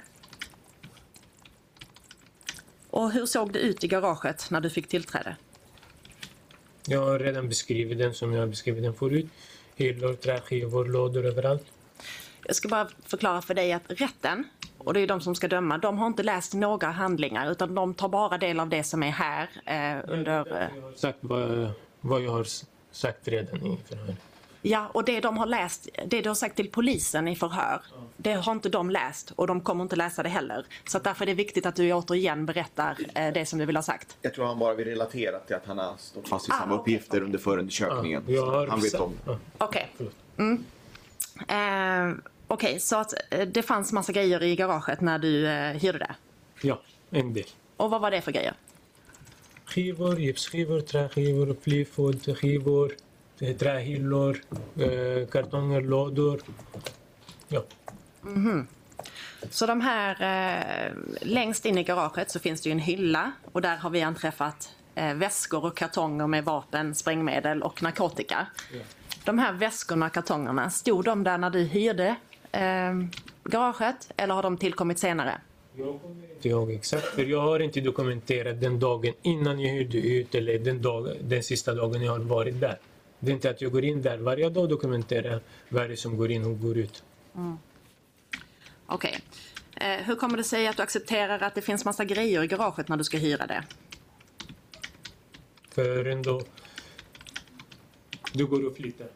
Och hur såg det ut i garaget när du fick tillträde? Jag har redan beskrivit den som jag beskrivit den förut. Hyllor, träskivor, lådor överallt. Jag ska bara förklara för dig att rätten, och det är de som ska döma, de har inte läst några handlingar utan de tar bara del av det som är här eh, under... Eh, sagt vad, vad jag har sagt redan i förhör. ja, och det de har läst, det du har sagt till polisen i förhör, det har inte de läst och de kommer inte läsa det heller. Så att därför är det viktigt att du återigen berättar eh, det som du vill ha sagt. Jag tror han bara vill relatera till att han har stått fast vid Ah, samma okej. uppgifter under förundersökningen. Har han vet om. Ja, Okej. förlåt. Mm. Eh, Okej, så att eh, det fanns massa grejer i garaget när du eh, hyrde det. ja, en del. Och vad var det för grejer? Skivor, gipsskivor, träskivor, plywoodskivor, eh, trähyllor, kartonger, lådor. Ja, Så de här, eh, längst in i garaget så finns det ju en hylla och där har vi anträffat eh, väskor och kartonger med vapen, sprängmedel och narkotika. De här väskorna och kartongerna, stod de där när du hyrde eh, garaget eller har de tillkommit senare? Jag kommer inte ihåg exakt, för jag har inte dokumenterat den dagen innan jag hyrde ut eller den, dag, den sista dagen jag har varit där. Det är inte att jag går in där varje dag och dokumenterar är som går in och går ut. Okej. Eh, hur kommer det sig att du accepterar att det finns massa grejer i garaget när du ska hyra det? För ändå... Du går och flyttar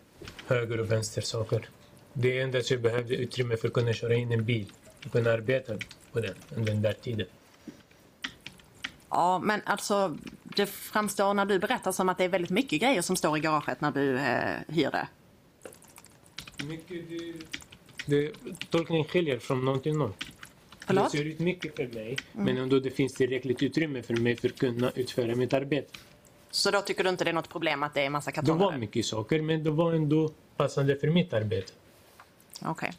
höger och vänster saker. Det är endast jag behövde utrymme för att kunna köra in en bil och kunna arbeta på den under den där tiden. Ja, men alltså det framstår när du berättar som att det är väldigt mycket grejer som står i garaget när du eh, hyr det. Mycket du... Det, tolkningen skiljer från någon till någon. Förlåt? Det ser ut mycket för mig, men ändå det finns tillräckligt utrymme för mig för att kunna utföra mitt arbete. Så då tycker du inte det är något problem att det är massa Det kartonger? var där? mycket saker, men det var ändå passande för mitt arbete. Okej.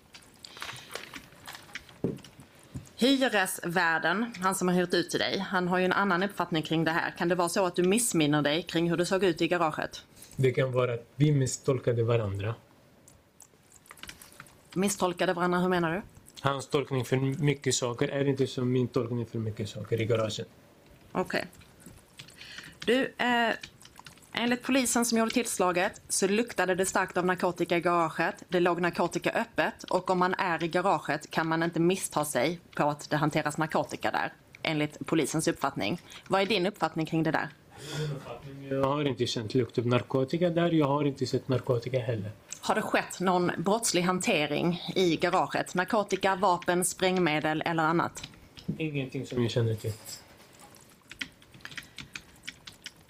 Hyresvärden, han som har hyrt ut till dig, han har ju en annan uppfattning kring det här. Kan det vara så att du missminner dig kring hur det såg ut i garaget? Det kan vara att vi misstolkade varandra. Misstolkade varandra, hur menar du? Hans tolkning för mycket saker är inte som min tolkning för mycket saker i garaget. Okej. Du, eh, enligt polisen som gjorde tillslaget så luktade det starkt av narkotika i garaget. Det låg narkotika öppet och om man är i garaget kan man inte missta sig på att det hanteras narkotika där. Enligt polisens uppfattning. Vad är din uppfattning kring det där? Jag har inte känt lukt av narkotika där. Jag har inte sett narkotika heller. Har det skett någon brottslig hantering i garaget? Narkotika, vapen, sprängmedel eller annat? Ingenting som jag känner till.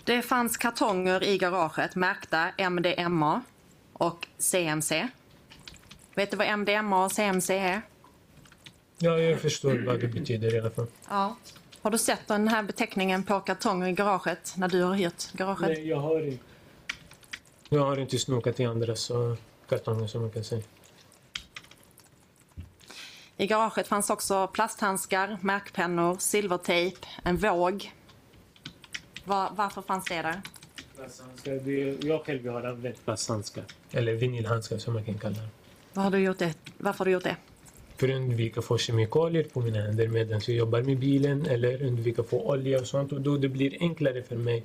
Det fanns kartonger i garaget märkta MDMA och CMC. Vet du vad MDMA och CMC är? Ja, jag förstår vad det betyder i alla fall. Ja. Har du sett den här beteckningen på kartonger i garaget när du har hyrt garaget? Nej, jag har inte. Jag har inte snokat i andra så kartonger som man kan säga. I garaget fanns också plasthandskar, märkpennor, silvertejp, en våg. Va- varför fanns det där? Plasthandskar, Jag själv har använt plasthandskar. Eller vinylhandskar som man kan kalla dem. Vad har du gjort det? Varför har du gjort det? För att undvika att få kemikalier på mina händer medan jag jobbar med bilen eller undvika att få olja och sånt. Och då det blir enklare för mig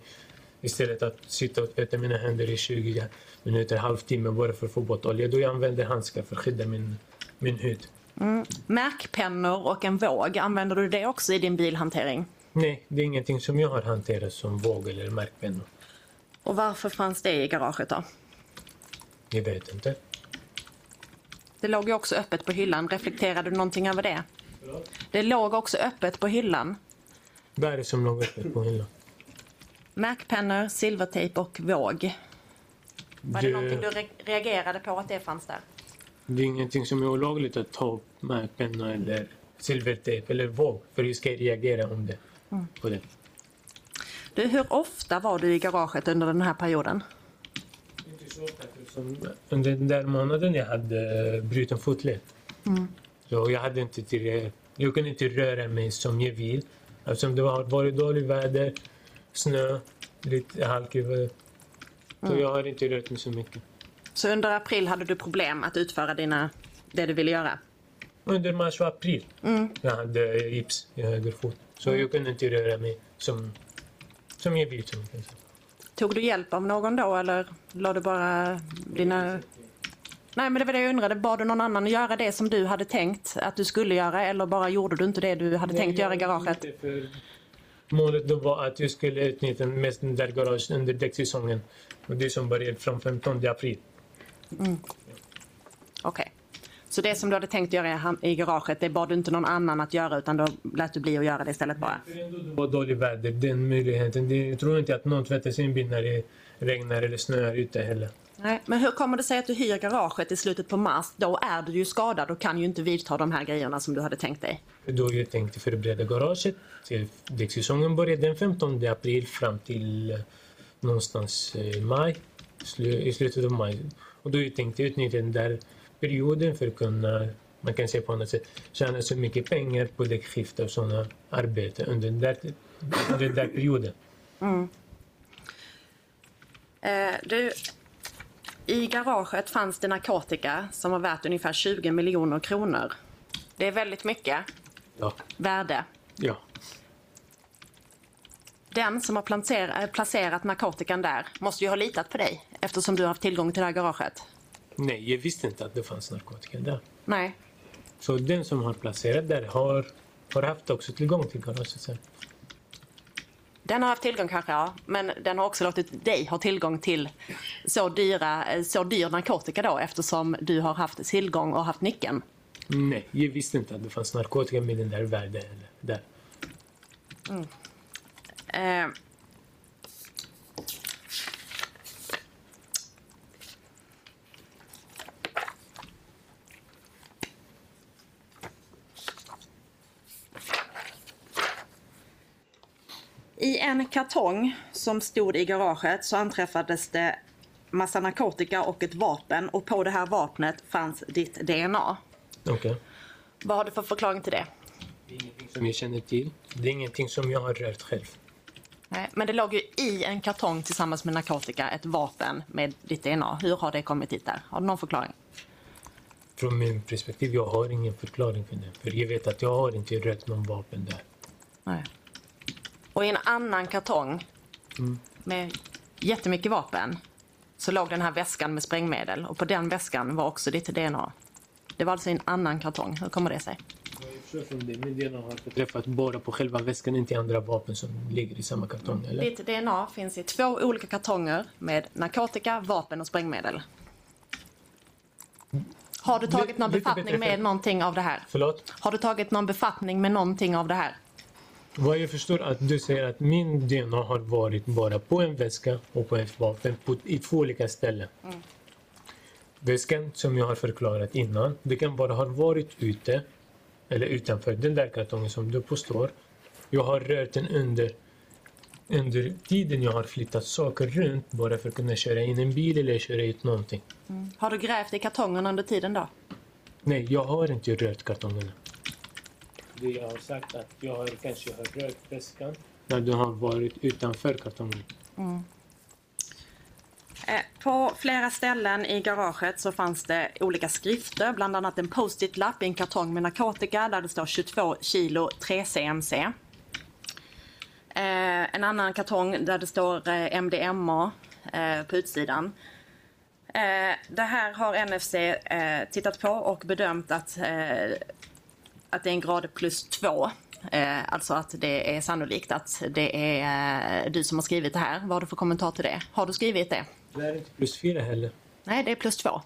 istället att sitta och tvätta mina händer i 20 minuter, halvtimme bara för att få bort olja. Då jag använder handskar för att skydda min, min hud. Märkpennor och en våg, använder du det också i din bilhantering? Nej, det är ingenting som jag har hanterat som våg eller märkpennor. Och varför fanns det i garaget då? Jag vet inte. Det låg ju också öppet på hyllan. Reflekterade du någonting över det? Det låg också öppet på hyllan. Vad är det som låg uppe på hyllan? Märkpennor, silvertejp och våg. Var det, Det- någonting du re- reagerade på att det fanns där? Det är ingenting som är olagligt att ta upp märkpenna eller silvertejp eller våg. För jag ska reagera om det. På det. Du, hur ofta var du i garaget under den här perioden? Inte så ofta, Under den där månaden jag hade eh, bruten fotled. Så jag hade inte till, jag kunde inte röra mig som jag vill. Eftersom det har varit dåligt väder, snö, lite halkigt. Så jag har inte rört mig så mycket. Så under april hade du problem att utföra dina, det du ville göra? Under mars och april jag hade gips i höger fot. Så jag kunde inte röra mig som, som jag vill. Som jag kan säga. Tog du hjälp av någon då eller la du bara dina... Nej men det var det jag undrade, bad du någon annan att göra det som du hade tänkt att du skulle göra eller bara gjorde du inte det du hade tänkt göra i garaget? För Målet då var att jag skulle utnyttja mest den där garaget under däcksäsongen. Och det som började från 15 april. Okej. Så det som du hade tänkt göra i garaget, det bad du inte någon annan att göra utan då lät du bli att göra det istället bara? Det var dåligt väder, den möjligheten. Jag tror inte att någon tvättar sin bil när det regnar eller snöar ute heller. Nej, men hur kommer det sig att du hyr garaget i slutet på mars? Då är du ju skadad och kan ju inte vidta de här grejerna som du hade tänkt dig. Då jag tänkte förbereda garaget däcksäsongen började den 15 april fram till eh, någonstans i maj, slu- i slutet av maj. Och då jag tänkte utnyttja den där perioden för att kunna, man kan säga på annat sätt, tjäna så mycket pengar på däckskifte och sådana arbeten under den där, under den där perioden. Eh, du, I garaget fanns det narkotika som var värt ungefär 20 miljoner kronor. Det är väldigt mycket Ja, värde. ja. Den som har placer- eh, placerat narkotikan där måste ju ha litat på dig eftersom du har haft tillgång till det här garaget. Nej, jag visste inte att det fanns narkotika där. Nej. Så den som har placerat där har, har haft också tillgång till garaget sen. Den har haft tillgång kanske, ja. Men den har också låtit dig ha tillgång till så, dyra, eh, så dyr narkotika då eftersom du har haft tillgång och haft nyckeln. Nej, jag visste inte att det fanns narkotika med den där världen. Där. Eh, kartong som stod i garaget så anträffades det massa narkotika och ett vapen och på det här vapnet fanns ditt DNA. Okej. Vad har du för förklaring till det? Det är ingenting som jag känner till. Det är ingenting som jag har rört själv. Nej, men det låg ju i en kartong tillsammans med narkotika ett vapen med ditt DNA. Hur har det kommit dit där? Har du någon förklaring? Från min perspektiv, jag har ingen förklaring för det. För jag vet att jag har inte rört någon vapen där. Nej. Och i en annan kartong med jättemycket vapen så låg den här väskan med sprängmedel och på den väskan var också ditt DNA. Det var alltså i en annan kartong. Hur kommer det sig? Jag förstår från det, men DNA har träffat bara på själva väskan, inte andra vapen som ligger i samma kartong, eller? Ditt DNA finns i två olika kartonger med narkotika, vapen och sprängmedel. Har du tagit någon befattning med någonting av det här? Förlåt? Har du tagit någon befattning med någonting av det här? Vad jag förstår att du säger att min DNA har varit bara på en väska och på ett vapen på, i två olika ställen. Väskan som jag har förklarat innan, det kan bara ha varit ute eller utanför den där kartongen som du påstår. Jag har rört den under, under tiden jag har flyttat saker runt bara för att kunna köra in en bil eller köra ut någonting. Har du grävt i kartongen under tiden då? Nej, jag har inte rört kartongerna. Det jag har sagt att jag har kanske har rört väskan när den har varit utanför kartongen. Eh, På flera ställen i garaget så fanns det olika skrifter, bland annat en post-it-lapp i en kartong med narkotika där det står 22 kilo 3-CMC. Eh, en annan kartong där det står eh, MDMA på utsidan. Det här har NFC tittat på och bedömt att, att det är en grad plus två. Eh, alltså att det är sannolikt att det är eh, du som har skrivit det här. Vad har du för kommentar till det? Har du skrivit det? Det är inte plus fyra heller. Nej, det är plus två.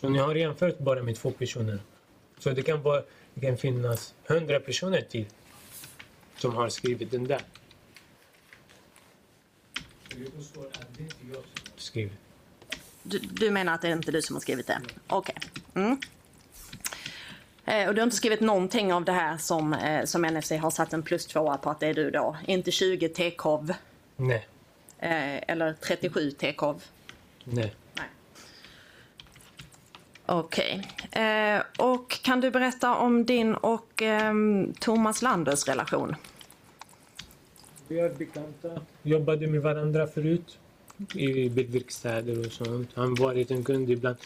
Så ni har jämfört bara med två personer. Så det kan, vara, det kan finnas hundra personer till som har skrivit den där. Skrivit. Du, du menar att det är inte du som har skrivit det? Okej. Mm. Eh, och du har inte skrivit någonting av det här som, eh, som NFC har satt en plus tvåa på att det är du då? Inte 20 tekov Nej, eh, eller 37 tekov? nej. Nej. Okej. Eh, och kan du berätta om din och ehm, Thomas Landers relation? Vi är bekanta. Jobbade med varandra förut i bilverkstäder och sånt. Han varit en kund ibland.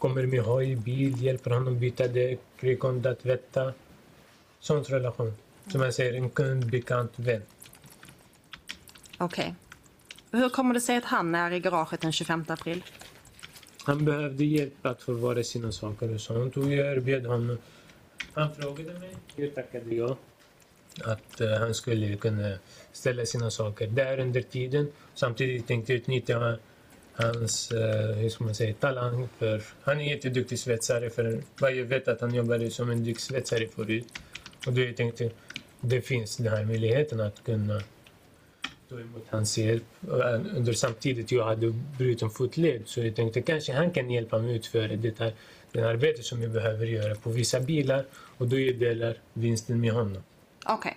Kommer med hoj, bil, hjälper honom byta däck, rekommendera tvätta. Sån relation. Som man säger, en kund, bekant, vän. Okej. Hur kommer det sig att han är i garaget den 25 april? Han behövde hjälp att förvara sina saker och sånt och jag erbjöd honom. Han frågade mig, jag tackade ja. Att eh, han skulle kunna ställa sina saker där under tiden. Samtidigt tänkte jag utnyttja hans, eh, hur ska man säga, talang. För han är jätteduktig svetsare. För jag vet att han jobbade som en duktig svetsare förut. Och då jag tänkte, det finns den här möjligheten att kunna ta emot hans hjälp. Och, eh, Under samtidigt jag hade bruten fotled så jag tänkte kanske han kan hjälpa mig utföra det här, det arbete som jag behöver göra på vissa bilar och då jag delar vinsten med honom. Okej.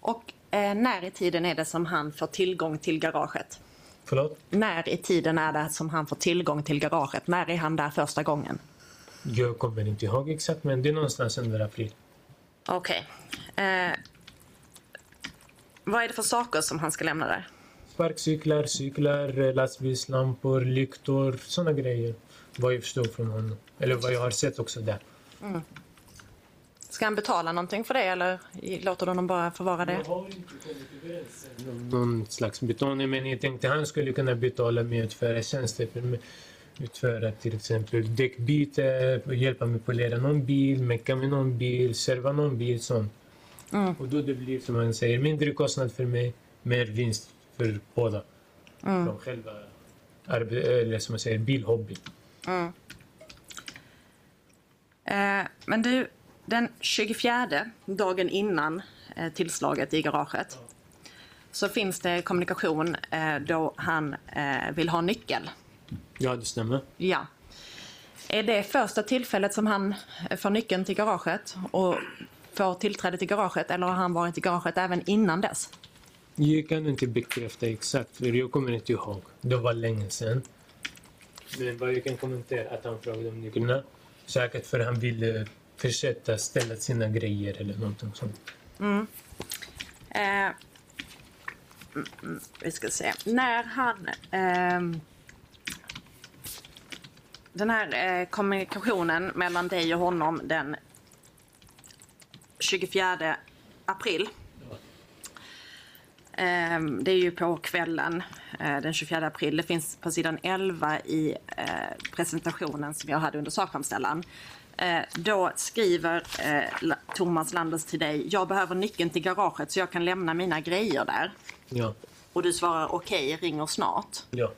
Och eh, när i tiden är det som han får tillgång till garaget? Förlåt? När i tiden är det som han får tillgång till garaget? När är han där första gången? Jag kommer inte ihåg exakt men det är någonstans under april. Okej. Eh, vad är det för saker som han ska lämna där? Sparkcyklar, cyklar, eh, lastbilslampor, lyktor, såna grejer. Vad jag förstår från honom. Eller vad jag har sett också där. Ska han betala någonting för det eller låter du honom bara förvara det? har inte någon slags betalning men jag tänkte han skulle kunna betala med att utföra tjänster. Utföra till exempel däckbyte, hjälpa mig polera någon bil, mecka med någon bil, serva någon bil, sånt. Och då det blir som man säger mindre kostnad för mig, mer vinst för båda. Från själva eller som man säger, bilhobby. Eh, men du, den 24, dagen innan eh, tillslaget i garaget, så finns det kommunikation eh, då han eh, vill ha nyckel. Ja, det stämmer. Ja. Är det första tillfället som han får nyckeln till garaget och får tillträde till garaget eller har han varit i garaget även innan dess? Jag kan inte bekräfta exakt, för jag kommer inte ihåg. Det var länge sedan. Men vad jag kan kommentera att han frågade om nycklarna. Säkert för han ville försätta ställa sina grejer eller någonting sånt. Mm. Eh, mm, mm, vi ska se. När han... Eh, den här eh, kommunikationen mellan dig och honom den 24 april. Ehm, det är ju på kvällen eh, den 24 april. Det finns på sidan 11 i eh, presentationen som jag hade under sakframställan. Eh, då skriver eh, Thomas Landers till dig, jag behöver nyckeln till garaget så jag kan lämna mina grejer där. Ja, Och du svarar okej, ringer snart. ja.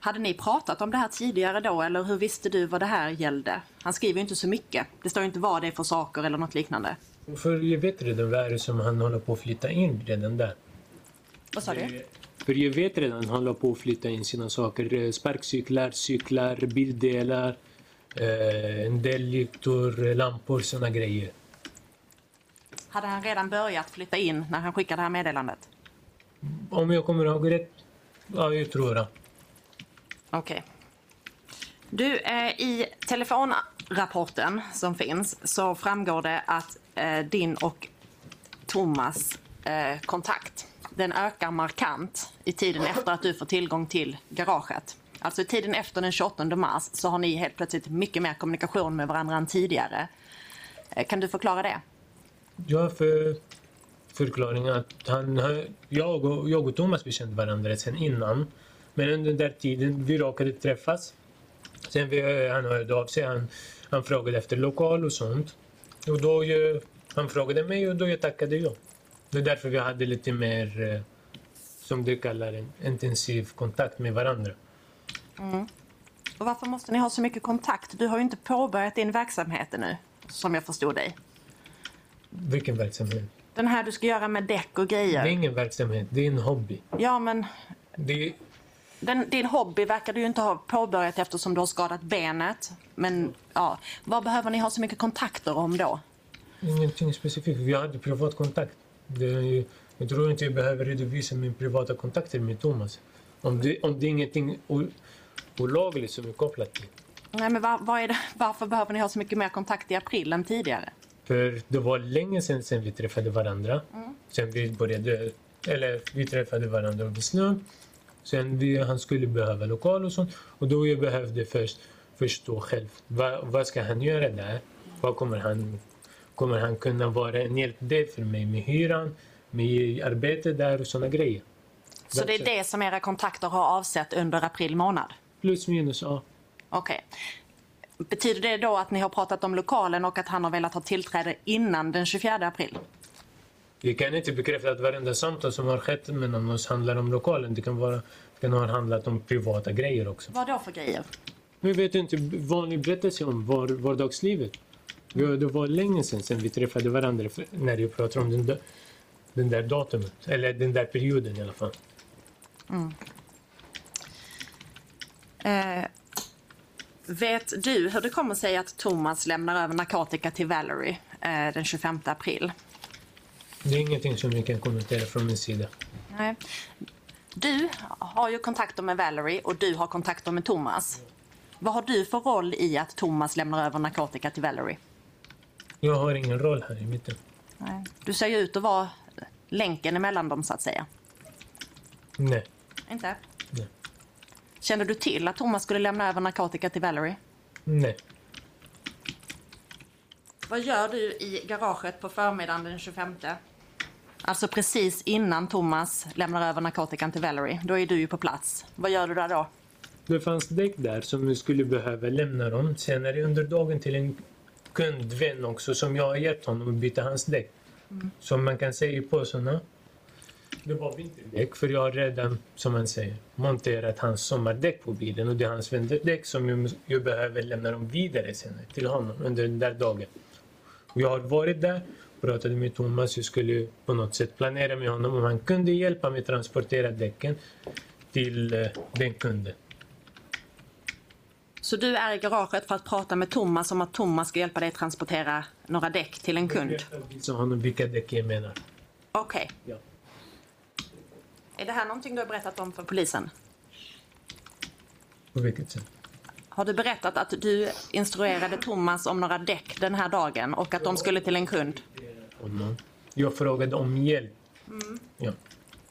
Hade ni pratat om det här tidigare då eller hur visste du vad det här gällde? Han skriver ju inte så mycket. Det står ju inte vad det är för saker eller något liknande. För jag vet redan vad det är som han håller på att flytta in redan där. Vad sa du? För jag vet redan han håller på att flytta in sina saker. Eh, Sparkcyklar, cyklar, bildelar, eh, en del lyktor, eh, lampor, såna grejer. Hade han redan börjat flytta in när han skickade det här meddelandet? Om jag kommer ihåg rätt, ja jag tror det. Okej. Du, eh, i telefonrapporten som finns så framgår det att eh, din och Thomas eh, kontakt den ökar markant i tiden efter att du får tillgång till garaget. Alltså tiden efter den 28 mars så har ni helt plötsligt mycket mer kommunikation med varandra än tidigare. Eh, kan du förklara det? Ja, för förklaringen att han, jag, och, jag och Thomas vi kände varandra sen innan. Men under den där tiden vi råkade träffas. Sen vi, eh, han hörde av sig. Han, han frågade efter lokal och sånt. Och då eh, han frågade mig och då jag tackade ja. Det är därför vi hade lite mer, eh, som du kallar en intensiv kontakt med varandra. Och varför måste ni ha så mycket kontakt? Du har ju inte påbörjat din verksamhet ännu, som jag förstod dig. Vilken verksamhet? Den här du ska göra med däck och Det är grejer. ingen verksamhet, det är en hobby. Ja, men Det, den, din hobby verkar du ju inte ha påbörjat eftersom du har skadat benet. Men ja, vad behöver ni ha så mycket kontakter om då? Ingenting specifikt. Vi hade privat kontakt. Det, jag tror inte jag behöver redovisa min privata kontakter med Thomas. Om det, om det är ingenting o- olagligt som är kopplat till. Nej, men var, vad är det, varför behöver ni ha så mycket mer kontakt i april än tidigare? För det var länge sedan, sedan vi träffade varandra. Sen vi började, eller vi träffade varandra och beslöt. Sen vi, han skulle behöva lokal och sånt. Och då jag behövde först förstå själv. Vad, vad ska han göra där? Vad kommer han, kommer han kunna vara en hjälp där för mig med hyran, med arbete där och såna grejer. Så det är det som era kontakter har avsett under april månad? Plus minus, ja. Okej. Betyder det då att ni har pratat om lokalen och att han har velat ha tillträde innan den 24 april? Vi kan inte bekräfta att varenda samtal som har skett mellan oss handlar om lokalen. Det kan, vara, det kan ha handlat om privata grejer också. Vad då för grejer? Vi vet inte vanlig berättelse om var, vardagslivet. Det var länge sedan, sedan vi träffade varandra när jag pratar om den, där- den där datumet. Eller den där perioden i alla fall. Eh, vet du hur det kommer sig att Thomas lämnar över narkotika till Valerie eh, den 25 april? Det är ingenting som jag kan kommentera från min sida. Nej. Du har ju kontakter med Valerie och du har kontakter med Thomas. Vad har du för roll i att Thomas lämnar över narkotika till Valerie? Jag har ingen roll här i mitten. Nej. Du ser ju ut att vara länken emellan dem så att säga. Nej. Inte? Kände du till att Thomas skulle lämna över narkotika till Valerie? Nej. Vad gör du i garaget på förmiddagen den 25? Alltså precis innan Thomas lämnar över narkotikan till Valerie. Då är du ju på plats. Vad gör du där då? Det fanns däck där som vi skulle behöva lämna dem senare under dagen till en kundvän också som jag har hjälpt honom att byta hans däck. Som man kan säga på såna. Det var vinterdäck för jag har redan, som man säger, monterat hans sommardäck på bilen och det är hans vinterdäck som jag, jag behöver lämna dem vidare senare till honom under den där dagen. Och jag har varit där, pratade med Thomas, jag skulle på något sätt planera med honom om han kunde hjälpa mig transportera däcken till eh, den kunden. Så du är i garaget för att prata med Thomas om att Thomas ska hjälpa dig transportera några däck till en kund? Visa honom vilka däck jag menar. Okej. Ja. Är det här någonting du har berättat om för polisen? På vilket sätt? Har du berättat att du instruerade Thomas om några däck den här dagen och att de skulle till en kund? Honom. Jag frågade om hjälp. Ja.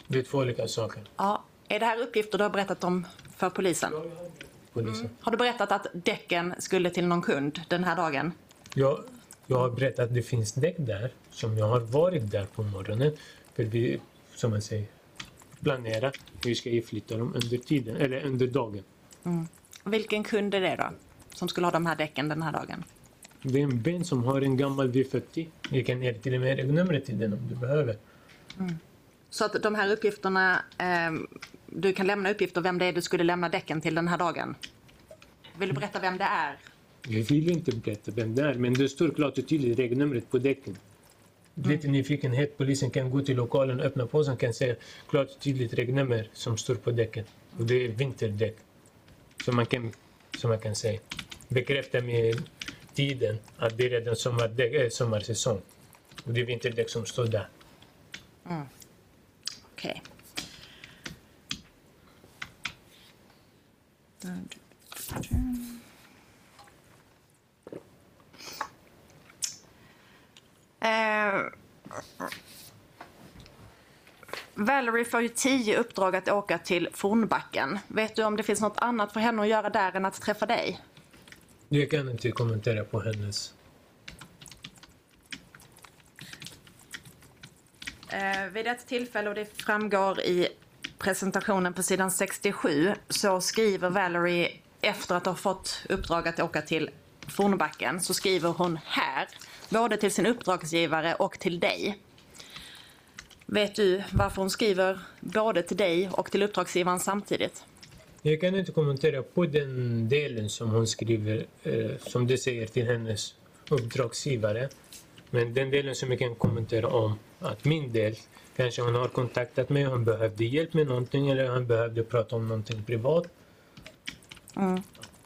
Det är två olika saker. Ja. Är det här uppgifter du har berättat om för polisen? Polisen. Har du berättat att däcken skulle till någon kund den här dagen? Jag, jag har berättat att det finns däck där som jag har varit där på morgonen. För vi, som man säger, planerar hur vi ska flytta dem under tiden, eller under dagen. Vilken kund är det då? Som skulle ha de här däcken den här dagen? Det är en Ben som har en gammal V40. Jag kan ge till och med numret till den om du behöver. Så att de här uppgifterna, ehm, du kan lämna uppgifter vem det är du skulle lämna däcken till den här dagen. Vill du berätta vem det är? Jag vill inte berätta vem det är, men det står klart och tydligt regelnumret på däcken. Lite nyfikenhet, polisen kan gå till lokalen, öppna påsen kan se klart och tydligt regnummer som står på däcken. Och det är vinterdäck. Så man kan, som man kan säga, bekräfta med tiden att det är redan sommardäck, äh, sommarsäsong. Och det är vinterdäck som står där. Okej. Eh, Valerie får ju tio uppdrag att åka till Fornbacken. Vet du om det finns något annat för henne att göra där än att träffa dig? Jag kan inte kommentera på hennes... Eh, vid ett tillfälle, och det framgår i presentationen på sidan 67, så skriver Valerie efter att ha fått uppdrag att åka till Fornbacken, så skriver hon här, både till sin uppdragsgivare och till dig. Vet du varför hon skriver både till dig och till uppdragsgivaren samtidigt? Jag kan inte kommentera på den delen som hon skriver, eh, som det säger till hennes uppdragsgivare. Men den delen som jag kan kommentera om, att min del, kanske hon har kontaktat mig, hon behövde hjälp med någonting eller hon behövde prata om någonting privat.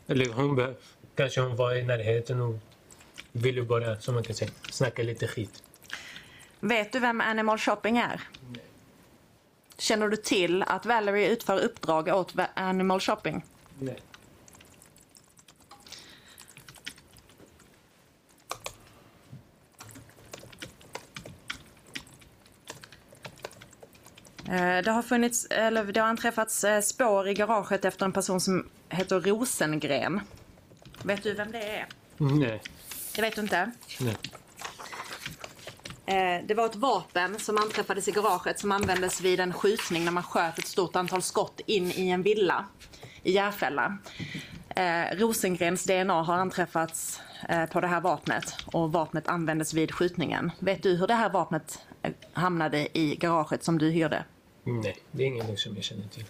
Eller hon kanske hon var i närheten och ville bara, som man kan säga, snacka lite skit. Vet du vem Animal Shopping är? Känner du till att Valerie utför uppdrag åt Animal Shopping? Nej. Eh, Det har funnits, eller det har anträffats eh, spår i garaget efter en person som heter Rosengren. Vet du vem det är? Nej. Det vet du inte? Nej. Eh, Det var ett vapen som anträffades i garaget som användes vid en skjutning när man sköt ett stort antal skott in i en villa i Järfälla. Eh, Rosengrens DNA har anträffats eh, på det här vapnet och vapnet användes vid skjutningen. Vet du hur det här vapnet hamnade i garaget som du hyrde? Nej, det är ingenting som jag känner till.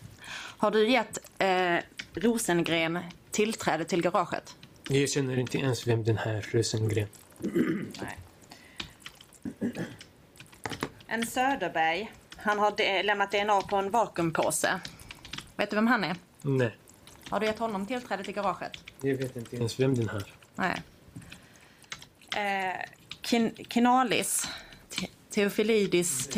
Har du gett eh, Rosengren tillträde till garaget? Jag känner inte ens vem den här Rosengren Nej. En Söderberg. Han har lämnat DNA på en vakuumpåse. Vet du vem han är? Nej, Har du gett honom tillträde till garaget? jag vet inte ens vem den här. Nej. Eh, kin- Kinalis. Te- Teofilidis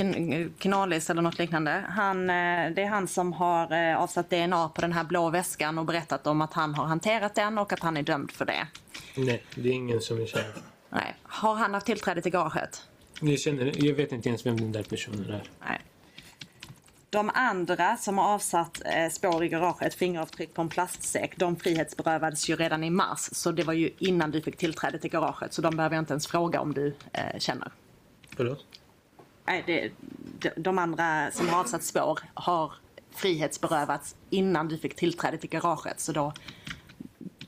Kinalis eller något liknande. Han, eh, det är han som har eh, avsatt DNA på den här blå väskan och berättat om att han har hanterat den och att han är dömd för det. Nej, det är ingen som jag känner. Nej. Har han haft tillträde till garaget? Jag, känner, jag vet inte ens vem den där personen är. Nej. De andra som har avsatt eh, spår i garaget, fingeravtryck på en plastsäck, de frihetsberövades ju redan i mars. Så det var ju innan du fick tillträde till garaget. Så de behöver jag inte ens fråga om du eh, känner. Förlåt? Nej, det, de, de andra som har avsatt spår har frihetsberövats innan du fick tillträde till garaget. Så då,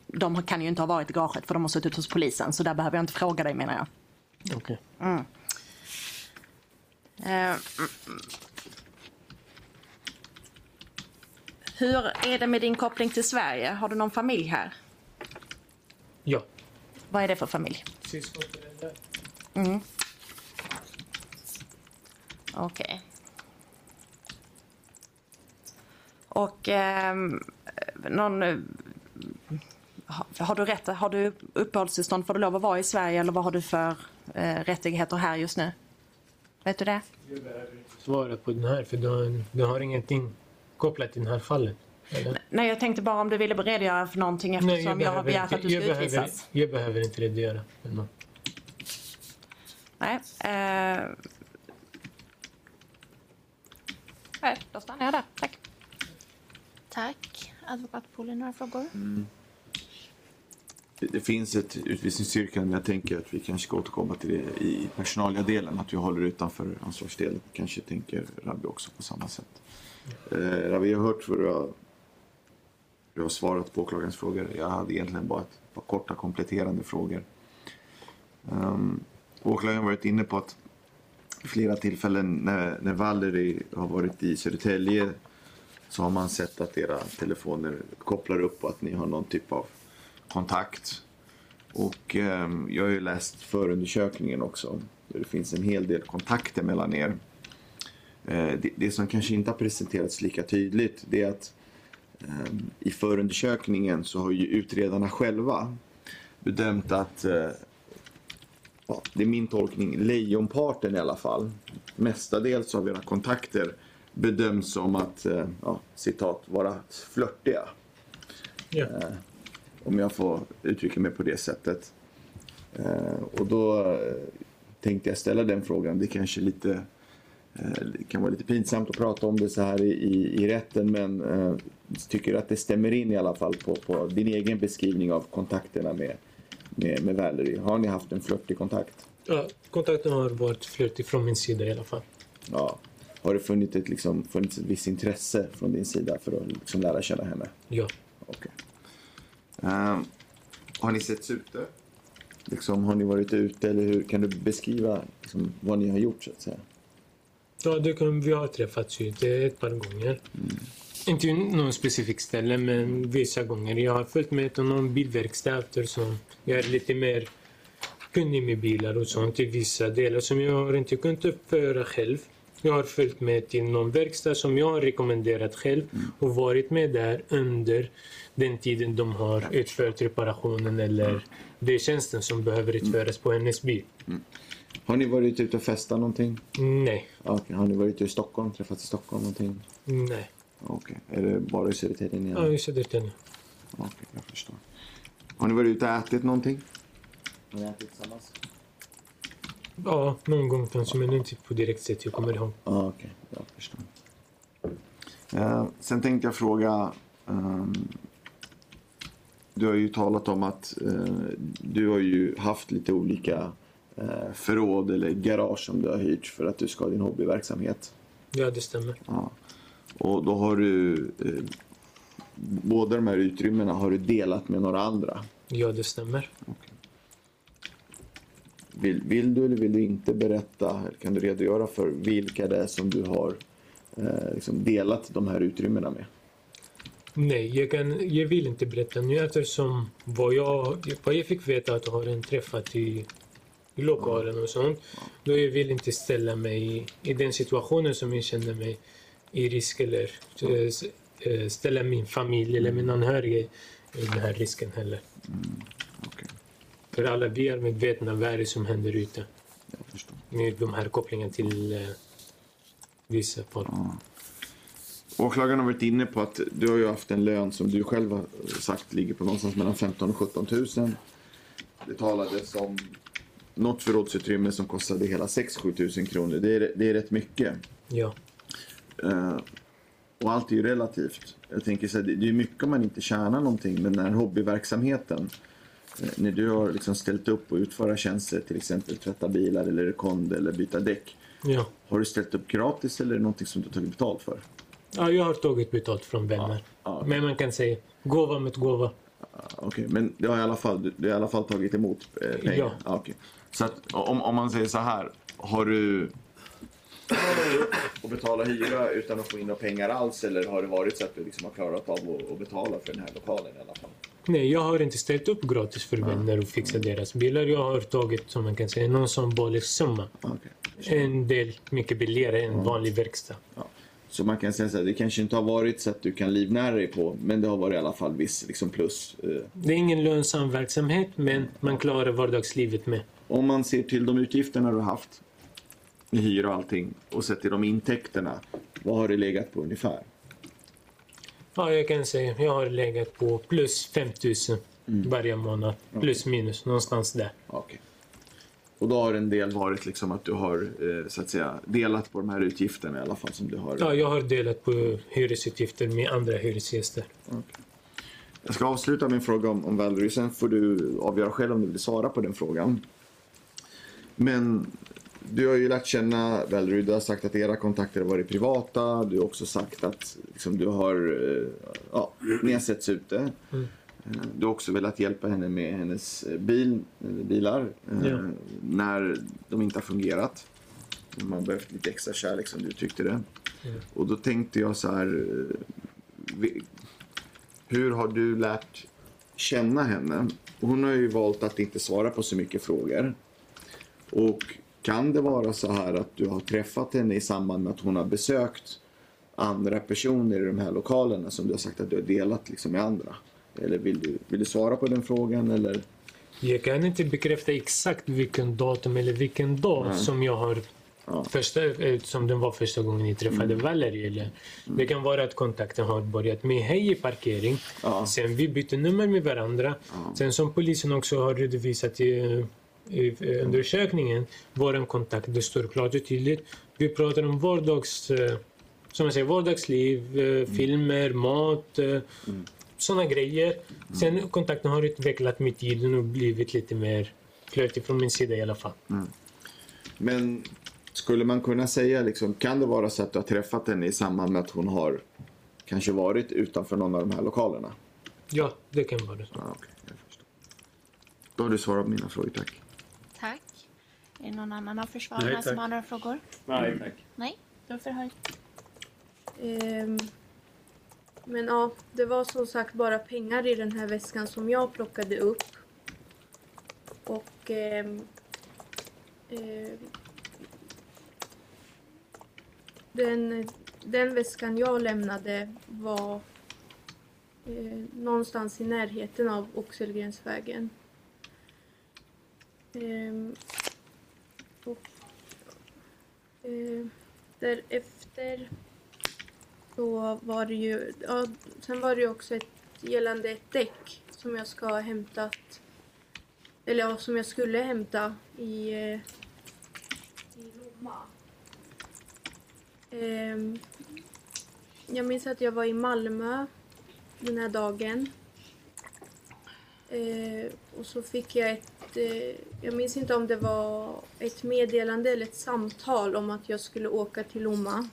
de kan ju inte ha varit i garaget för de har suttit hos polisen. Så där behöver jag inte fråga dig menar jag. Okej. Eh, Hur är det med din koppling till Sverige? Har du någon familj här? Ja. Vad är det för familj? Syskonföräldrar? Okej. Och ehm, någon... eh, har- du, rätt, har du uppehållstillstånd? Får du lov att vara i Sverige eller vad har du för eh, rättigheter här just nu? Vet du det? svara på den här för du har, du har ingenting kopplat till det här fallet. Eller? Nej, jag tänkte bara om du ville redogöra för någonting eftersom jag, har begärt att du ska jag behöver, utvisas. jag behöver inte redogöra. Nej. Eh... Nej, då stannar jag där. Tack. Tack. Advokat Poli, några frågor? Det, det finns ett utvisningsyrkande, men jag tänker att vi kanske ska återkomma till det i personalia delen, att vi håller utanför ansvarsdelen. Kanske tänker Rabbi också på samma sätt. Eh, Rabbi, jag har hört vad du har, du har svarat på åklagarens frågor. Jag hade egentligen bara ett par korta kompletterande frågor. Um, åklagaren har varit inne på att flera tillfällen när, när Valerie har varit i Södertälje så har man sett att era telefoner kopplar upp och att ni har någon typ av kontakt. Och eh, jag har ju läst förundersökningen också. där Det finns en hel del kontakter mellan er. Eh, det, det som kanske inte har presenterats lika tydligt det är att eh, i förundersökningen så har ju utredarna själva bedömt att eh, ja, det är min tolkning, lejonparten i alla fall, mestadels av era kontakter bedöms som att, eh, ja, citat, vara flörtiga. Ja. Eh, om jag får uttrycka mig på det sättet. Eh, och då eh, tänkte jag ställa den frågan. Det kanske lite, eh, det kan vara lite pinsamt att prata om det så här i, i, i rätten men eh, tycker att det stämmer in i alla fall på, på din egen beskrivning av kontakterna med, med, med Valerie. Har ni haft en flörtig kontakt? Ja, kontakten har varit flörtig från min sida i alla fall. Ja. Har det funnits ett, liksom, funnits ett visst intresse från din sida för att liksom, lära känna henne? Ja. Okej. Ehm, har ni setts ute? Liksom, har ni varit ute eller hur? Kan du beskriva liksom, vad ni har gjort så att säga? Ja, det kan, vi har träffats ute ett par gånger. Inte någon specifik ställe, men vissa gånger. Jag har följt med till någon bilverkstad eftersom jag är lite mer kunnig med bilar och sånt i vissa delar som jag har inte kunnat uppföra själv. Jag har följt med till någon verkstad som jag har rekommenderat själv och varit med där under den tiden de har utfört reparationen eller det är tjänsten som behöver utföras på hennes bil. Har ni varit ute och festat någonting? Nej, Okej. Har ni varit ute i Stockholm? Träffats i Stockholm någonting? nej. Okej. Är det bara i Södertälje ni Ja, i Södertälje. Okej, jag förstår. Har ni varit ute och ätit någonting? Har ni ätit tillsammans? Ja, någon gång kanske, men inte på direkt sätt jag kommer ihåg. Ja, okej. Jag förstår. Eh, sen tänkte jag fråga. ehm, du har ju talat om att eh, du har ju haft lite olika eh, förråd eller garage som du har hyrt för att du ska ha din hobbyverksamhet. Ja, det stämmer. Ja. Och då har du eh, båda de här utrymmena har du delat med några andra. Ja, det stämmer. Vill, vill du eller vill du inte berätta? Kan du redogöra för vilka det är som du har eh, liksom delat de här utrymmena med? Nej, jag, kan, jag vill inte berätta nu eftersom vad jag, vad jag fick veta att jag har en träffat i, i lokalen och sånt. Då jag vill inte ställa mig i, i den situationen som jag känner mig i risk eller eh, eh, ställa min familj eller min anhöriga i den här risken heller. Okej, För alla vi är medvetna vad det som händer ute jag förstår. med de här kopplingen till eh, vissa folk. Åklagaren har varit inne på att du har ju haft en lön som du själv har sagt ligger på någonstans mellan 15 000 och 17 000. Det talades om något förrådsutrymme som kostade hela 6-7 000 kronor. Det är, det är rätt mycket. Ja. Eh, och allt är ju relativt. Jag tänker så här, det är mycket om man inte tjänar någonting, men den här hobbyverksamheten. eh, När du har liksom ställt upp och utföra tjänster, till exempel tvätta bilar eller rekond eller byta däck. Ja. Har du ställt upp gratis eller är det någonting som du har tagit betalt för? ja, jag har tagit betalt från vänner. ja. Men man kan säga gåva mot gåva. Okej, men det har i alla fall, du, du har i alla fall tagit emot eh, pengar? Ja. okej. Så att, om, om man säger så här, har du att betala hyra utan att få in några pengar alls eller har det varit så att du liksom har klarat av att, betala för den här lokalen i alla fall? Nej, jag har inte ställt upp gratis för vänner och fixat deras bilar. Jag har tagit, som man kan säga, någon symbolisk summa. Okej. En del mycket billigare än vanlig verkstad. Ja. Så man kan säga så här, det kanske inte har varit så att du kan livnära dig på, men det har varit i alla fall viss liksom plus. Eh, Det är ingen lönsam verksamhet, men man klarar vardagslivet med. Om man ser till de utgifterna du har haft, i hyra och allting och sett till de intäkterna, vad har det legat på ungefär? Ja, jag kan säga jag har legat på plus 5 000 varje månad. Plus minus, någonstans där. Okej. Och då har en del varit liksom att du har eh, så att säga delat på de här utgifterna i alla fall som du har. Ja, jag har delat på hyresutgifter med andra hyresgäster. Jag ska avsluta min fråga om, om Valerie, sen får du avgöra själv om du vill svara på den frågan. Men du har ju lärt känna Valerie, du har sagt att era kontakter har varit privata, du har också sagt att liksom, du har, eh, ja, ni har setts ute. Mm. Eh, Du har också velat hjälpa henne med hennes eh, bil, bilar Ja. när de inte har fungerat. Man har behövt lite extra kärlek som du tyckte det. Och då tänkte jag så här, hur har du lärt känna henne? Hon har ju valt att inte svara på så mycket frågor. Och kan det vara så här att du har träffat henne i samband med att hon har besökt andra personer i de här lokalerna som du har sagt att du har delat liksom med andra? Eller vill du, vill du svara på den frågan eller? Jag kan inte bekräfta exakt vilken datum eller vilken dag som jag har Ja. första, eh, som den var första gången jag träffade Valerie. Eller. Det kan vara att kontakten har börjat med hej i parkering. Ja. Sen vi bytte nummer med varandra. Sen som polisen också har redovisat i, i undersökningen, vår kontakt, det står klart och tydligt. Vi pratar om vardags, eh, som jag säger, vardagsliv, eh, filmer, mat, eh, sådana grejer. Sen kontakten har utvecklat med tiden och blivit lite mer flörtig från min sida i alla fall. Men skulle man kunna säga, liksom, kan det vara så att du har träffat henne i samband med att hon har kanske varit utanför någon av de här lokalerna? Ja, det kan vara okej, jag förstår. Då har du svarat på mina frågor. Tack. Är det någon annan av försvararna Nej, som har några frågor? Nej, tack. Nej, då förhör. Ehm, men ja, det var som sagt bara pengar i den här väskan som jag plockade upp. Och ehm, ehm, den, den väskan jag lämnade var eh, någonstans i närheten av Oxelgrensvägen. Och eh, därefter så var det ju, ja, sen var det ju också ett, gällande ett däck som jag ska ha hämtat, eller ja, som jag skulle hämta i, eh, i Lomma. Ehm, jag minns att jag var i Malmö den här dagen. Eh, och så fick jag ett, Eh, jag minns inte om det var ett meddelande eller ett samtal om att jag skulle åka till Lomma.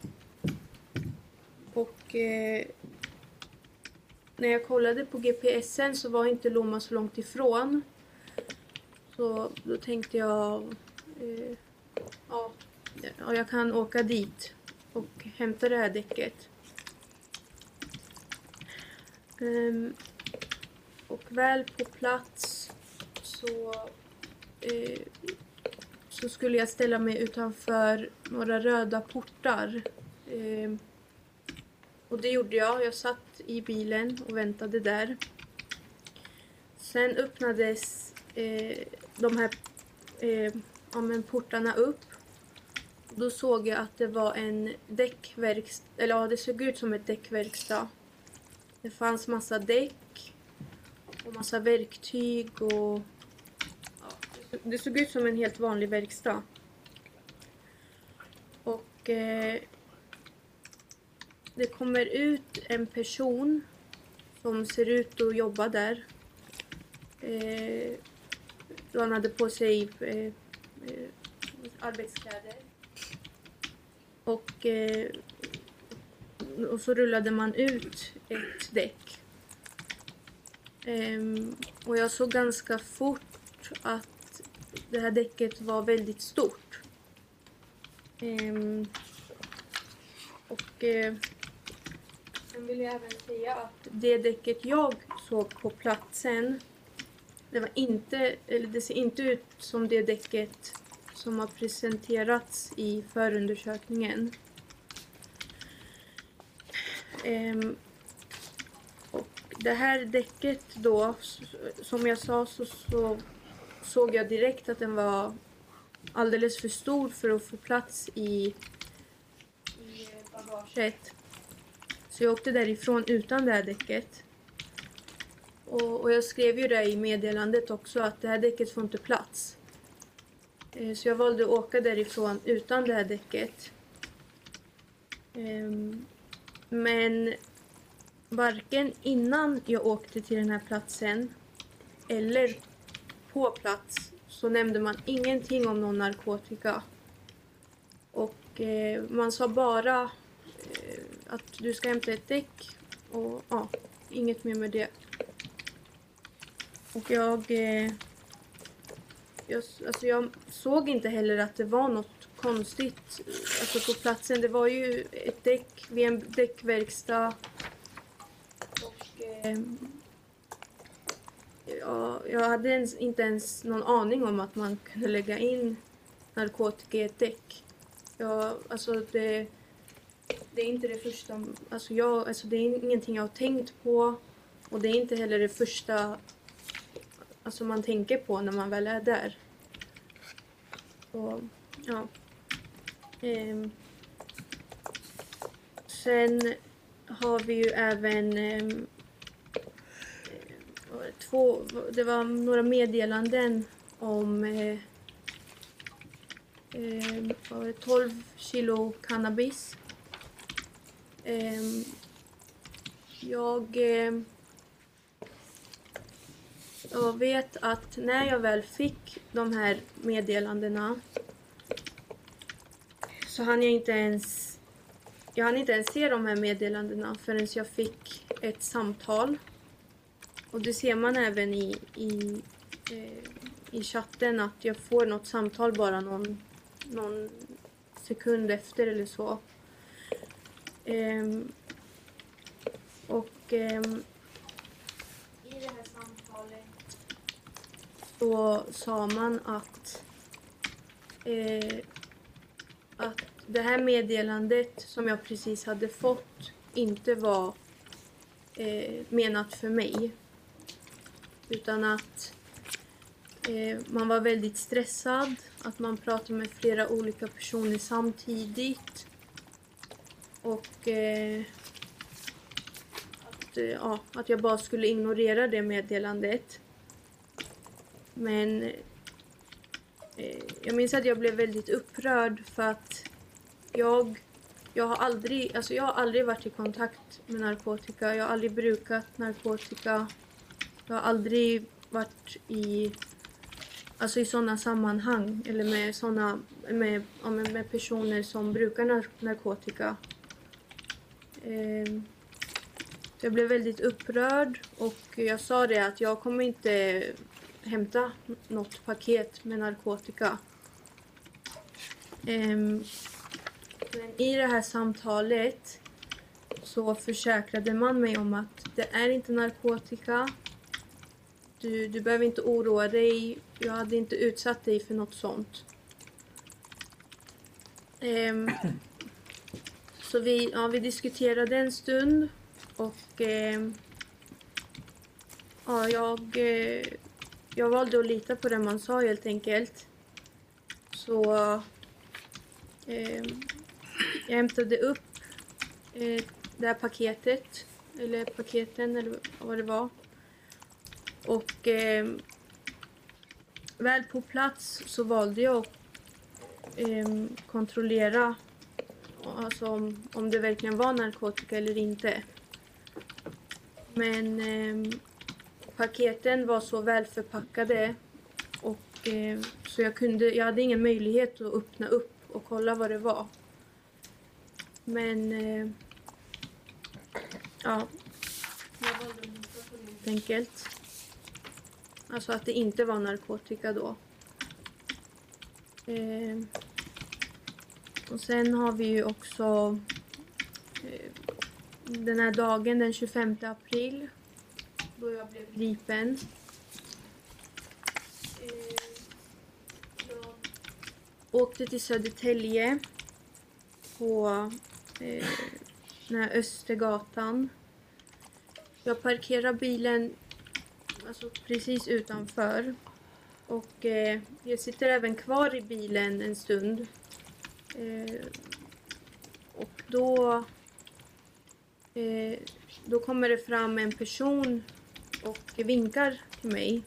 Och eh, när jag kollade på GPSen så var inte Lomma så långt ifrån. Så då tänkte jag, eh, ja, jag kan åka dit och hämta det här däcket. Um, och väl på plats så, eh, så skulle jag ställa mig utanför några röda portar. Eh, och det gjorde jag. Jag satt i bilen och väntade där. Sen öppnades eh, de här eh, ja, men portarna upp. Då såg jag att det var en däckverkstad, eller ja, det såg ut som ett däckverkstad. Det fanns massa däck och massa verktyg och det såg ut som en helt vanlig verkstad. Och eh, det kommer ut en person som ser ut att jobba där. Eh, då han hade på sig eh, eh, arbetskläder. Och, eh, och så rullade man ut ett däck. Eh, och jag såg ganska fort att det här däcket var väldigt stort. Ehm, och eh, sen vill jag även säga att det däcket jag såg på platsen det var inte, eller det ser inte ut som det däcket som har presenterats i förundersökningen. Ehm, och det här däcket då, som jag sa så, så såg jag direkt att den var alldeles för stor för att få plats i, i bagaget. Så jag åkte därifrån utan det här däcket. Och, och jag skrev ju det i meddelandet också att det här däcket får inte plats. Eh, så jag valde att åka därifrån utan det här däcket. Ehm, men varken innan jag åkte till den här platsen eller på plats så nämnde man ingenting om någon narkotika. Och eh, man sa bara eh, att du ska hämta ett däck och ja, inget mer med det. Och jag, eh, jag, alltså jag såg inte heller att det var något konstigt alltså på platsen. Det var ju ett däck vid en däckverkstad. Och, eh, och jag hade ens, inte ens någon aning om att man kunde lägga in narkotika i ett däck. Jag, alltså det, det är inte det första... Alltså jag, alltså det är ingenting jag har tänkt på. Och det är inte heller det första alltså man tänker på när man väl är där. Och, ja. Ehm. Sen har vi ju även ehm, två, det var några meddelanden om eh, eh, 12 kilo cannabis. Eh, jag, eh, jag vet att när jag väl fick de här meddelandena så hann jag inte ens jag hann inte ens se de här meddelandena förrän jag fick ett samtal. Och det ser man även i, i, eh, i chatten att jag får något samtal bara någon, någon sekund efter eller så. Ehm, och ehm, i det här samtalet så sa man att, eh, att det här meddelandet som jag precis hade fått inte var eh, menat för mig. Utan att eh, man var väldigt stressad, att man pratade med flera olika personer samtidigt. Och eh, att, eh, ja, att jag bara skulle ignorera det meddelandet. Men eh, jag minns att jag blev väldigt upprörd för att jag, jag, har aldrig, alltså jag har aldrig varit i kontakt med narkotika. Jag har aldrig brukat narkotika. Jag har aldrig varit i, alltså i sådana sammanhang eller med, såna, med, ja, med, med personer som brukar narkotika. Eh, jag blev väldigt upprörd och jag sa det att jag kommer inte hämta något paket med narkotika. Eh, men i det här samtalet så försäkrade man mig om att det är inte narkotika. Du, du behöver inte oroa dig. Jag hade inte utsatt dig för något sånt. Ehm, så vi, ja, vi diskuterade en stund och ehm, ja, jag, eh, jag valde att lita på det man sa helt enkelt. Så ehm, jag hämtade upp eh, det här paketet, eller paketen eller vad det var. Och eh, väl på plats så valde jag att eh, kontrollera alltså om, om det verkligen var narkotika eller inte. Men eh, paketen var så väl förpackade och eh, så jag kunde, jag hade ingen möjlighet att öppna upp och kolla vad det var. Men eh, ja, jag valde helt enkelt. Alltså att det inte var narkotika då. Eh, och sen har vi ju också eh, den här dagen den 25 april då jag blev gripen. Eh, jag åkte till Södertälje på eh, den här Östergatan. Jag parkerade bilen alltså, precis utanför. Och eh, jag sitter även kvar i bilen en stund. Eh, och då, eh, då kommer det fram en person och vinkar till mig.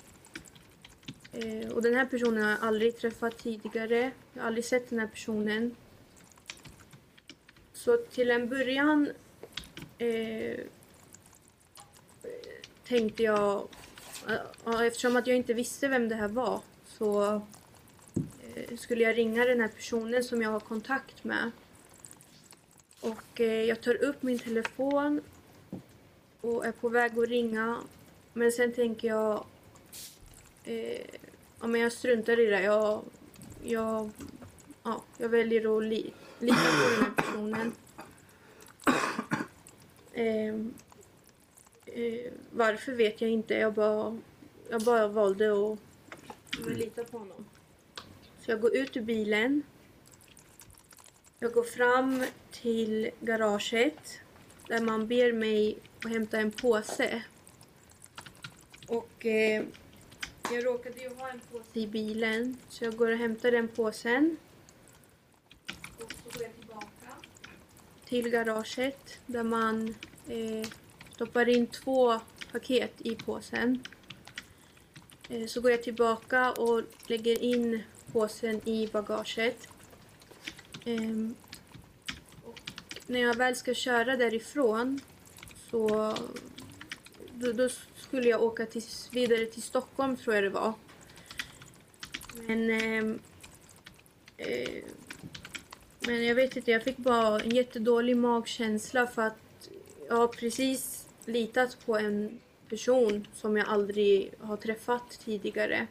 Eh, och den här personen har jag aldrig träffat tidigare. Jag har aldrig sett den här personen. Så till en början eh, tänkte jag, eftersom att jag inte visste vem det här var så eh, skulle jag ringa den här personen som jag har kontakt med. Och eh, jag tar upp min telefon och är på väg att ringa. Men sen tänker jag, eh, ja men jag struntar i det. Jag, jag, ja, jag väljer att li, lita på den här personen. [COUGHS] Eh, eh, varför vet jag inte. Jag bara, jag bara valde att att lita på honom. Så jag går ut ur bilen. Jag går fram till garaget där man ber mig att hämta en påse. Och eh, jag råkade ju ha en påse i bilen så jag går och hämtar den påsen. Och så går jag tillbaka till garaget där man eh, stoppar in två paket i påsen. Eh, så går jag tillbaka och lägger in påsen i bagaget. Ehm, och när jag väl ska köra därifrån så då, då skulle jag åka till, vidare till Stockholm tror jag det var. Men ehm, eh, men jag vet inte, jag fick bara en jättedålig magkänsla för att jag har precis litat på en person som jag aldrig har träffat tidigare.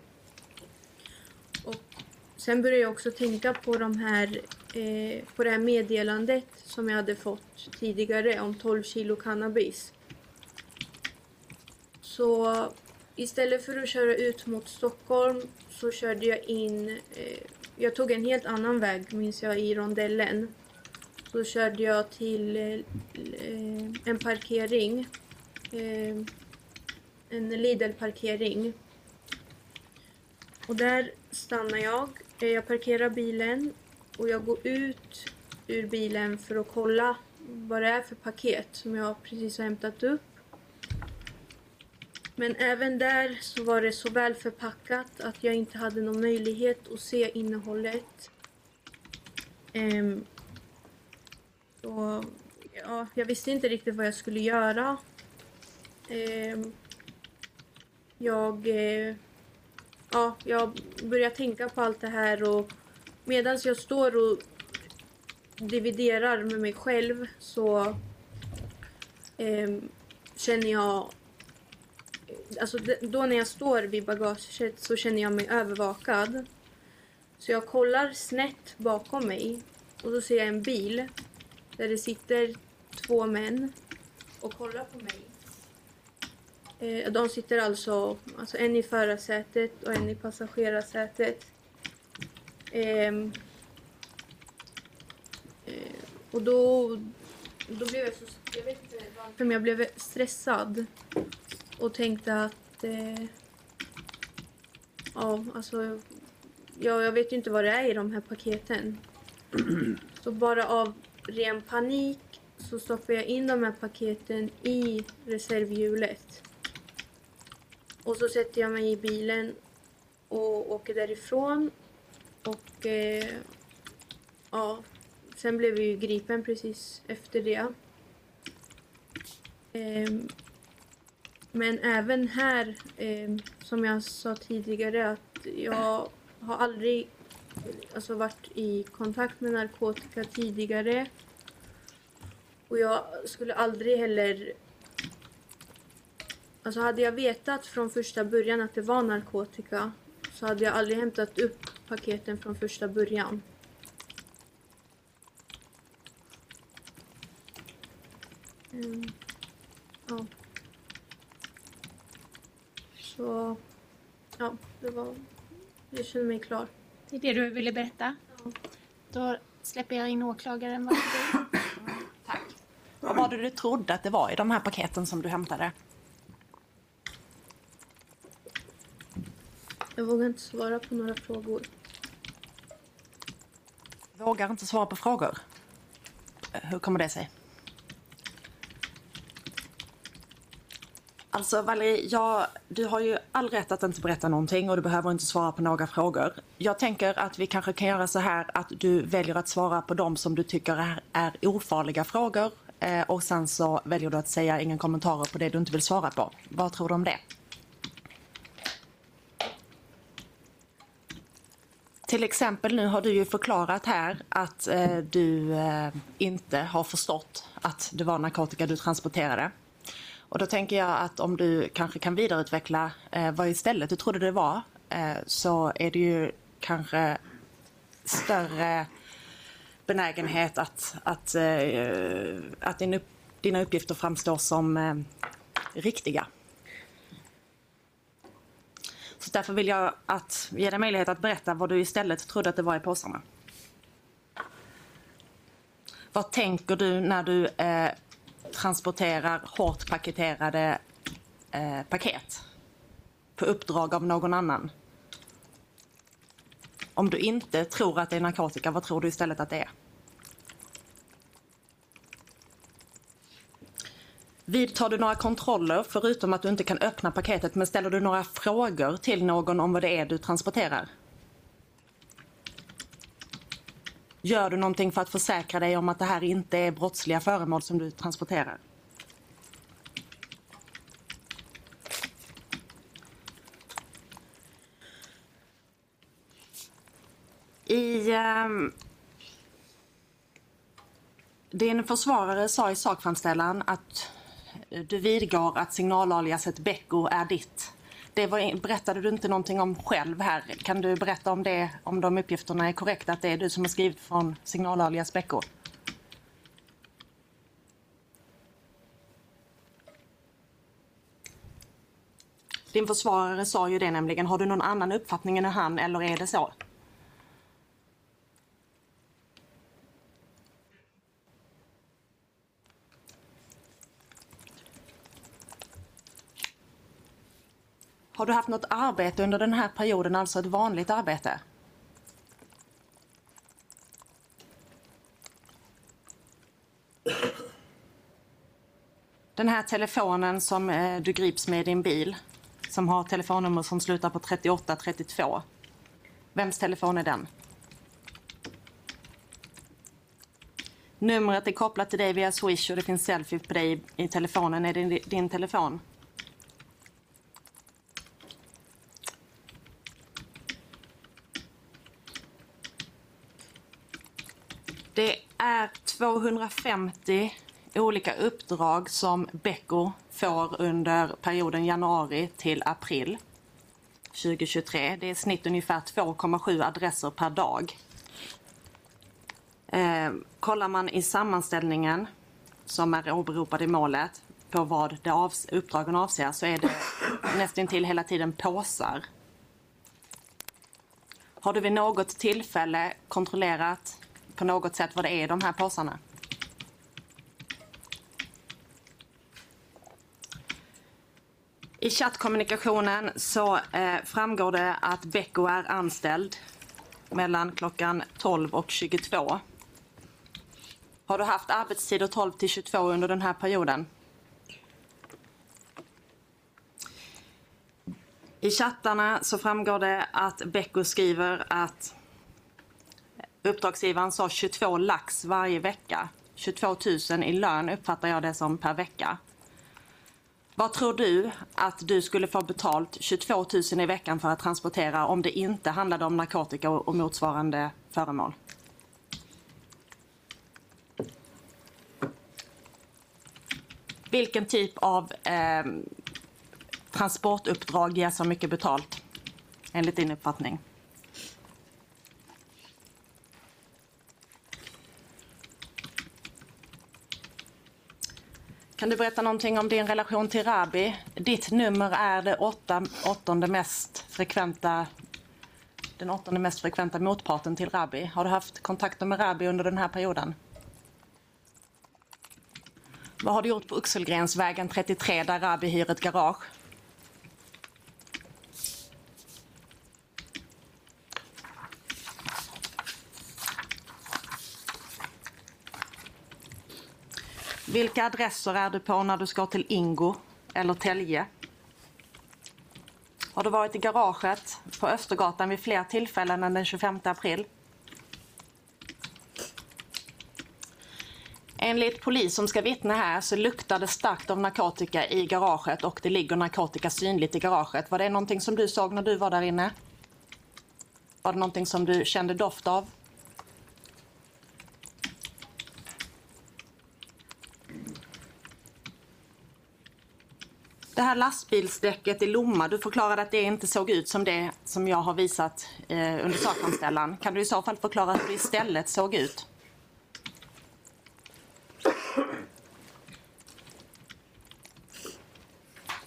Och sen började jag också tänka på, de här, eh, på det här meddelandet som jag hade fått tidigare om 12 kilo cannabis. Så istället för att köra ut mot Stockholm så körde jag in, eh, jag tog en helt annan väg minns jag i rondellen. Så körde jag till eh, en parkering eh, en Lidl-parkering. Och där stannar jag. Eh, jag parkerar bilen och jag går ut ur bilen för att kolla vad det är för paket som jag precis har hämtat upp. Men även där så var det så väl förpackat att jag inte hade någon möjlighet att se innehållet. Um, så ja, jag visste inte riktigt vad jag skulle göra. Eh, jag, eh, ja, jag börjar tänka på allt det här och medan jag står och dividerar med mig själv så eh, känner jag Alltså då när jag står vid bagaget så känner jag mig övervakad. Så jag kollar snett bakom mig och då ser jag en bil där det sitter två män och kollar på mig. Eh, de sitter alltså, alltså en i förarsätet och en i passagerarsätet. Ehm, eh, och då, då blev jag så... Jag vet inte varför, men jag blev stressad. Och tänkte att... Eh, ja, alltså... Ja, jag vet ju inte vad det är i de här paketen. Så bara av ren panik så stoppar jag in de här paketen i reservhjulet. Och så sätter jag mig i bilen och åker därifrån. Och eh, ja, sen blev vi ju gripen precis efter det. Eh, men även här, eh, som jag sa tidigare, att jag har aldrig alltså, varit i kontakt med narkotika tidigare. Och jag skulle aldrig heller Alltså hade jag vetat från första början att det var narkotika så hade jag aldrig hämtat upp paketen från första början. Mm. Ja. Så, ja, det var... Jag känner mig klar. Det är det du ville berätta? Då släpper jag in åklagaren. Varsågod. [CLEARS THROAT] Tack. Vad var det du trodde att det var i de här paketen som du hämtade? Jag vågar inte svara på några frågor. Vågar inte svara på frågor. Hur kommer det sig? Alltså Valerie, jag, du har ju all rätt att inte berätta någonting och du behöver inte svara på några frågor. Jag tänker att vi kanske kan göra så här att du väljer att svara på de som du tycker är, är ofarliga frågor eh, och sen så väljer du att säga inga kommentarer på det du inte vill svara på. Vad tror du om det? Till exempel nu har du ju förklarat här att eh, du eh, inte har förstått att det var narkotika du transporterade. Och då tänker jag att om du kanske kan vidareutveckla eh, vad istället du trodde det var eh, så är det ju kanske större benägenhet att, att, eh, att din upp, dina uppgifter framstår som eh, riktiga. Så därför vill jag att, ge dig möjlighet att berätta vad du istället trodde att det var i påsarna. Vad tänker du när du eh, transporterar hårt paketerade eh, paket på uppdrag av någon annan? Om du inte tror att det är narkotika, vad tror du istället att det är? Vidtar du några kontroller förutom att du inte kan öppna paketet men ställer du några frågor till någon om vad det är du transporterar? Gör du någonting för att försäkra dig om att det här inte är brottsliga föremål som du transporterar? I... ehm, din försvarare sa i sakframställan att du vidgår att signalaliaset Becko är ditt. Det var, berättade du inte någonting om själv här. Kan du berätta om det, om de uppgifterna är korrekta, att det är du som har skrivit från signalalias Becko? Din försvarare sa ju det nämligen. Har du någon annan uppfattning än han eller är det så? Har du haft något arbete under den här perioden, alltså ett vanligt arbete? Den här telefonen som eh, du grips med i din bil, som har telefonnummer som slutar på 3832. Vems telefon är den? Numret är kopplat till dig via Swish och det finns selfie på dig i telefonen. Är det din telefon? Det är 250 olika uppdrag som Becko får under perioden januari till april 2023. Det är i snitt ungefär 2,7 adresser per dag. Eh, kollar man i sammanställningen som är åberopad i målet på vad det avs- uppdragen avser så är det nästan till hela tiden påsar. Har du vid något tillfälle kontrollerat på något sätt vad det är i de här påsarna? I chattkommunikationen så eh, framgår det att Becko är anställd mellan klockan 12 och 22. Har du haft arbetstider 12 till 22 under den här perioden? I chattarna så framgår det att Becko skriver att uppdragsgivaren sa 22 lax varje vecka. 22 000 i lön uppfattar jag det som per vecka. Vad tror du att du skulle få betalt 22 000 i veckan för att transportera om det inte handlade om narkotika och motsvarande föremål? Vilken typ av eh, transportuppdrag ger så mycket betalt enligt din uppfattning? Kan du berätta någonting om din relation till Rabi? Ditt nummer är det åtta, åttonde mest frekventa, den åttonde mest frekventa motparten till Rabi. Har du haft kontakter med Rabi under den här perioden? Vad har du gjort på Oxelgrensvägen 33 där Rabi hyr ett garage? Vilka adresser är du på när du ska till Ingo eller Tälje? Har du varit i garaget på Östergatan vid fler tillfällen än den 25 april? Enligt polis som ska vittna här så luktar det starkt av narkotika i garaget och det ligger narkotika synligt i garaget. Var det någonting som du såg när du var där inne? Var det någonting som du kände doft av? Det här lastbilsdäcket i Lomma, du förklarade att det inte såg ut som det som jag har visat eh, under sakanställan. Kan du i så fall förklara hur det istället såg ut?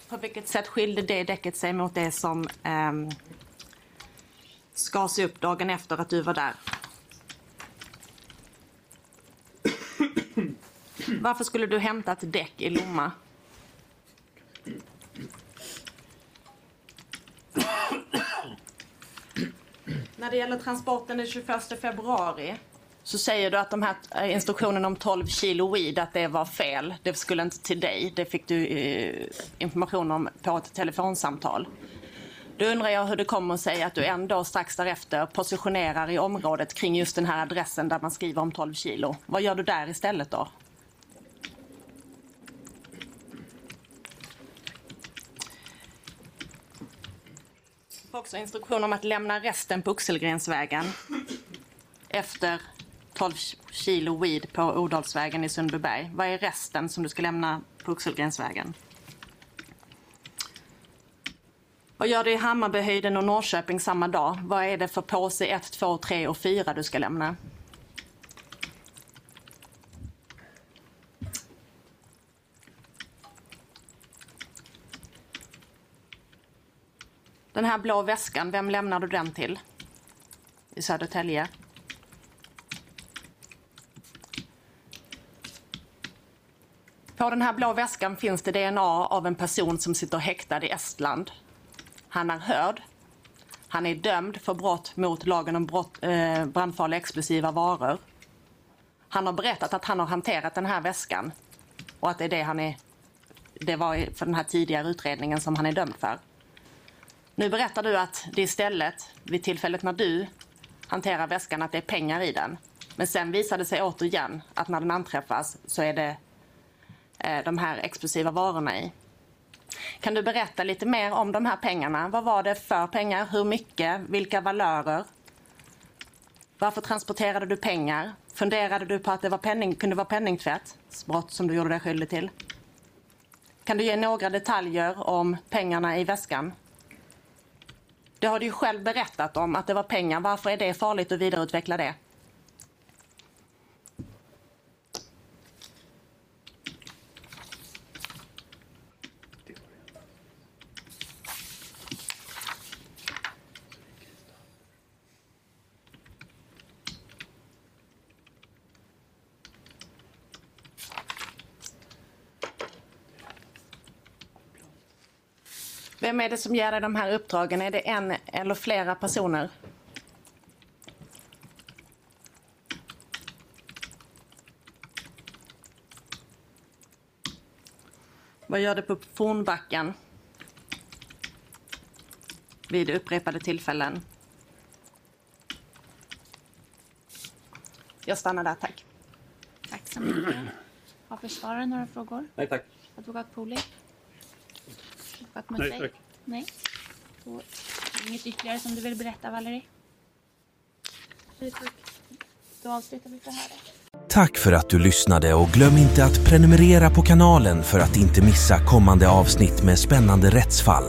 På vilket sätt skilde det däcket sig mot det som eh, skars upp dagen efter att du var där? Varför skulle du hämta ett däck i Lomma? När det gäller transporten den 21 februari så säger du att de här instruktionerna instruktionen om 12 kilo weed, att det var fel. Det skulle inte till dig. Det fick du eh, information om på ett telefonsamtal. Då undrar jag hur det kommer sig att du ändå strax därefter positionerar i området kring just den här adressen där man skriver om 12 kilo. Vad gör du där istället då? Får också instruktion om att lämna resten på Oxelgrensvägen efter 12 kilo weed på Odalsvägen i Sundbyberg. Vad är resten som du ska lämna på Oxelgrensvägen? Vad gör du i Hammarbyhöjden och Norrköping samma dag? Vad är det för påse 1, 2, 3 och 4 du ska lämna? Den här blå väskan, vem lämnar du den till? I Södertälje. På den här blå väskan finns det DNA av en person som sitter häktad i Estland. Han är hörd. Han är dömd för brott mot lagen om brott, eh, brandfarliga explosiva varor. Han har berättat att han har hanterat den här väskan och att det är det han är det var för den här tidigare utredningen som han är dömd för. Nu berättar du att det istället, vid tillfället när du hanterar väskan, att det är pengar i den. Men sen visar det sig återigen att när den anträffas så är det eh, de här explosiva varorna i. Kan du berätta lite mer om de här pengarna? Vad var det för pengar? Hur mycket? Vilka valörer? Varför transporterade du pengar? Funderade du på att det var penning, kunde vara penningtvättsbrott som du gjorde dig skyldig till? Kan du ge några detaljer om pengarna i väskan? Det har du ju själv berättat om, att det var pengar. Varför är det farligt att vidareutveckla det? Vem är det som ger dig de här uppdragen? Är det en eller flera personer? Vad gör du på Fornbacken? Vid upprepade tillfällen. Jag stannar där, tack. Tack så mycket. Har försvararen några frågor? Nej tack. Advokat Poli? Advokat Nej, Mussey? tack. Nej. Det inget ytterligare som du vill berätta, Valerie? Nej, tack. Då avslutar vi förhöret. Tack för att du lyssnade och glöm inte att prenumerera på kanalen för att inte missa kommande avsnitt med spännande rättsfall.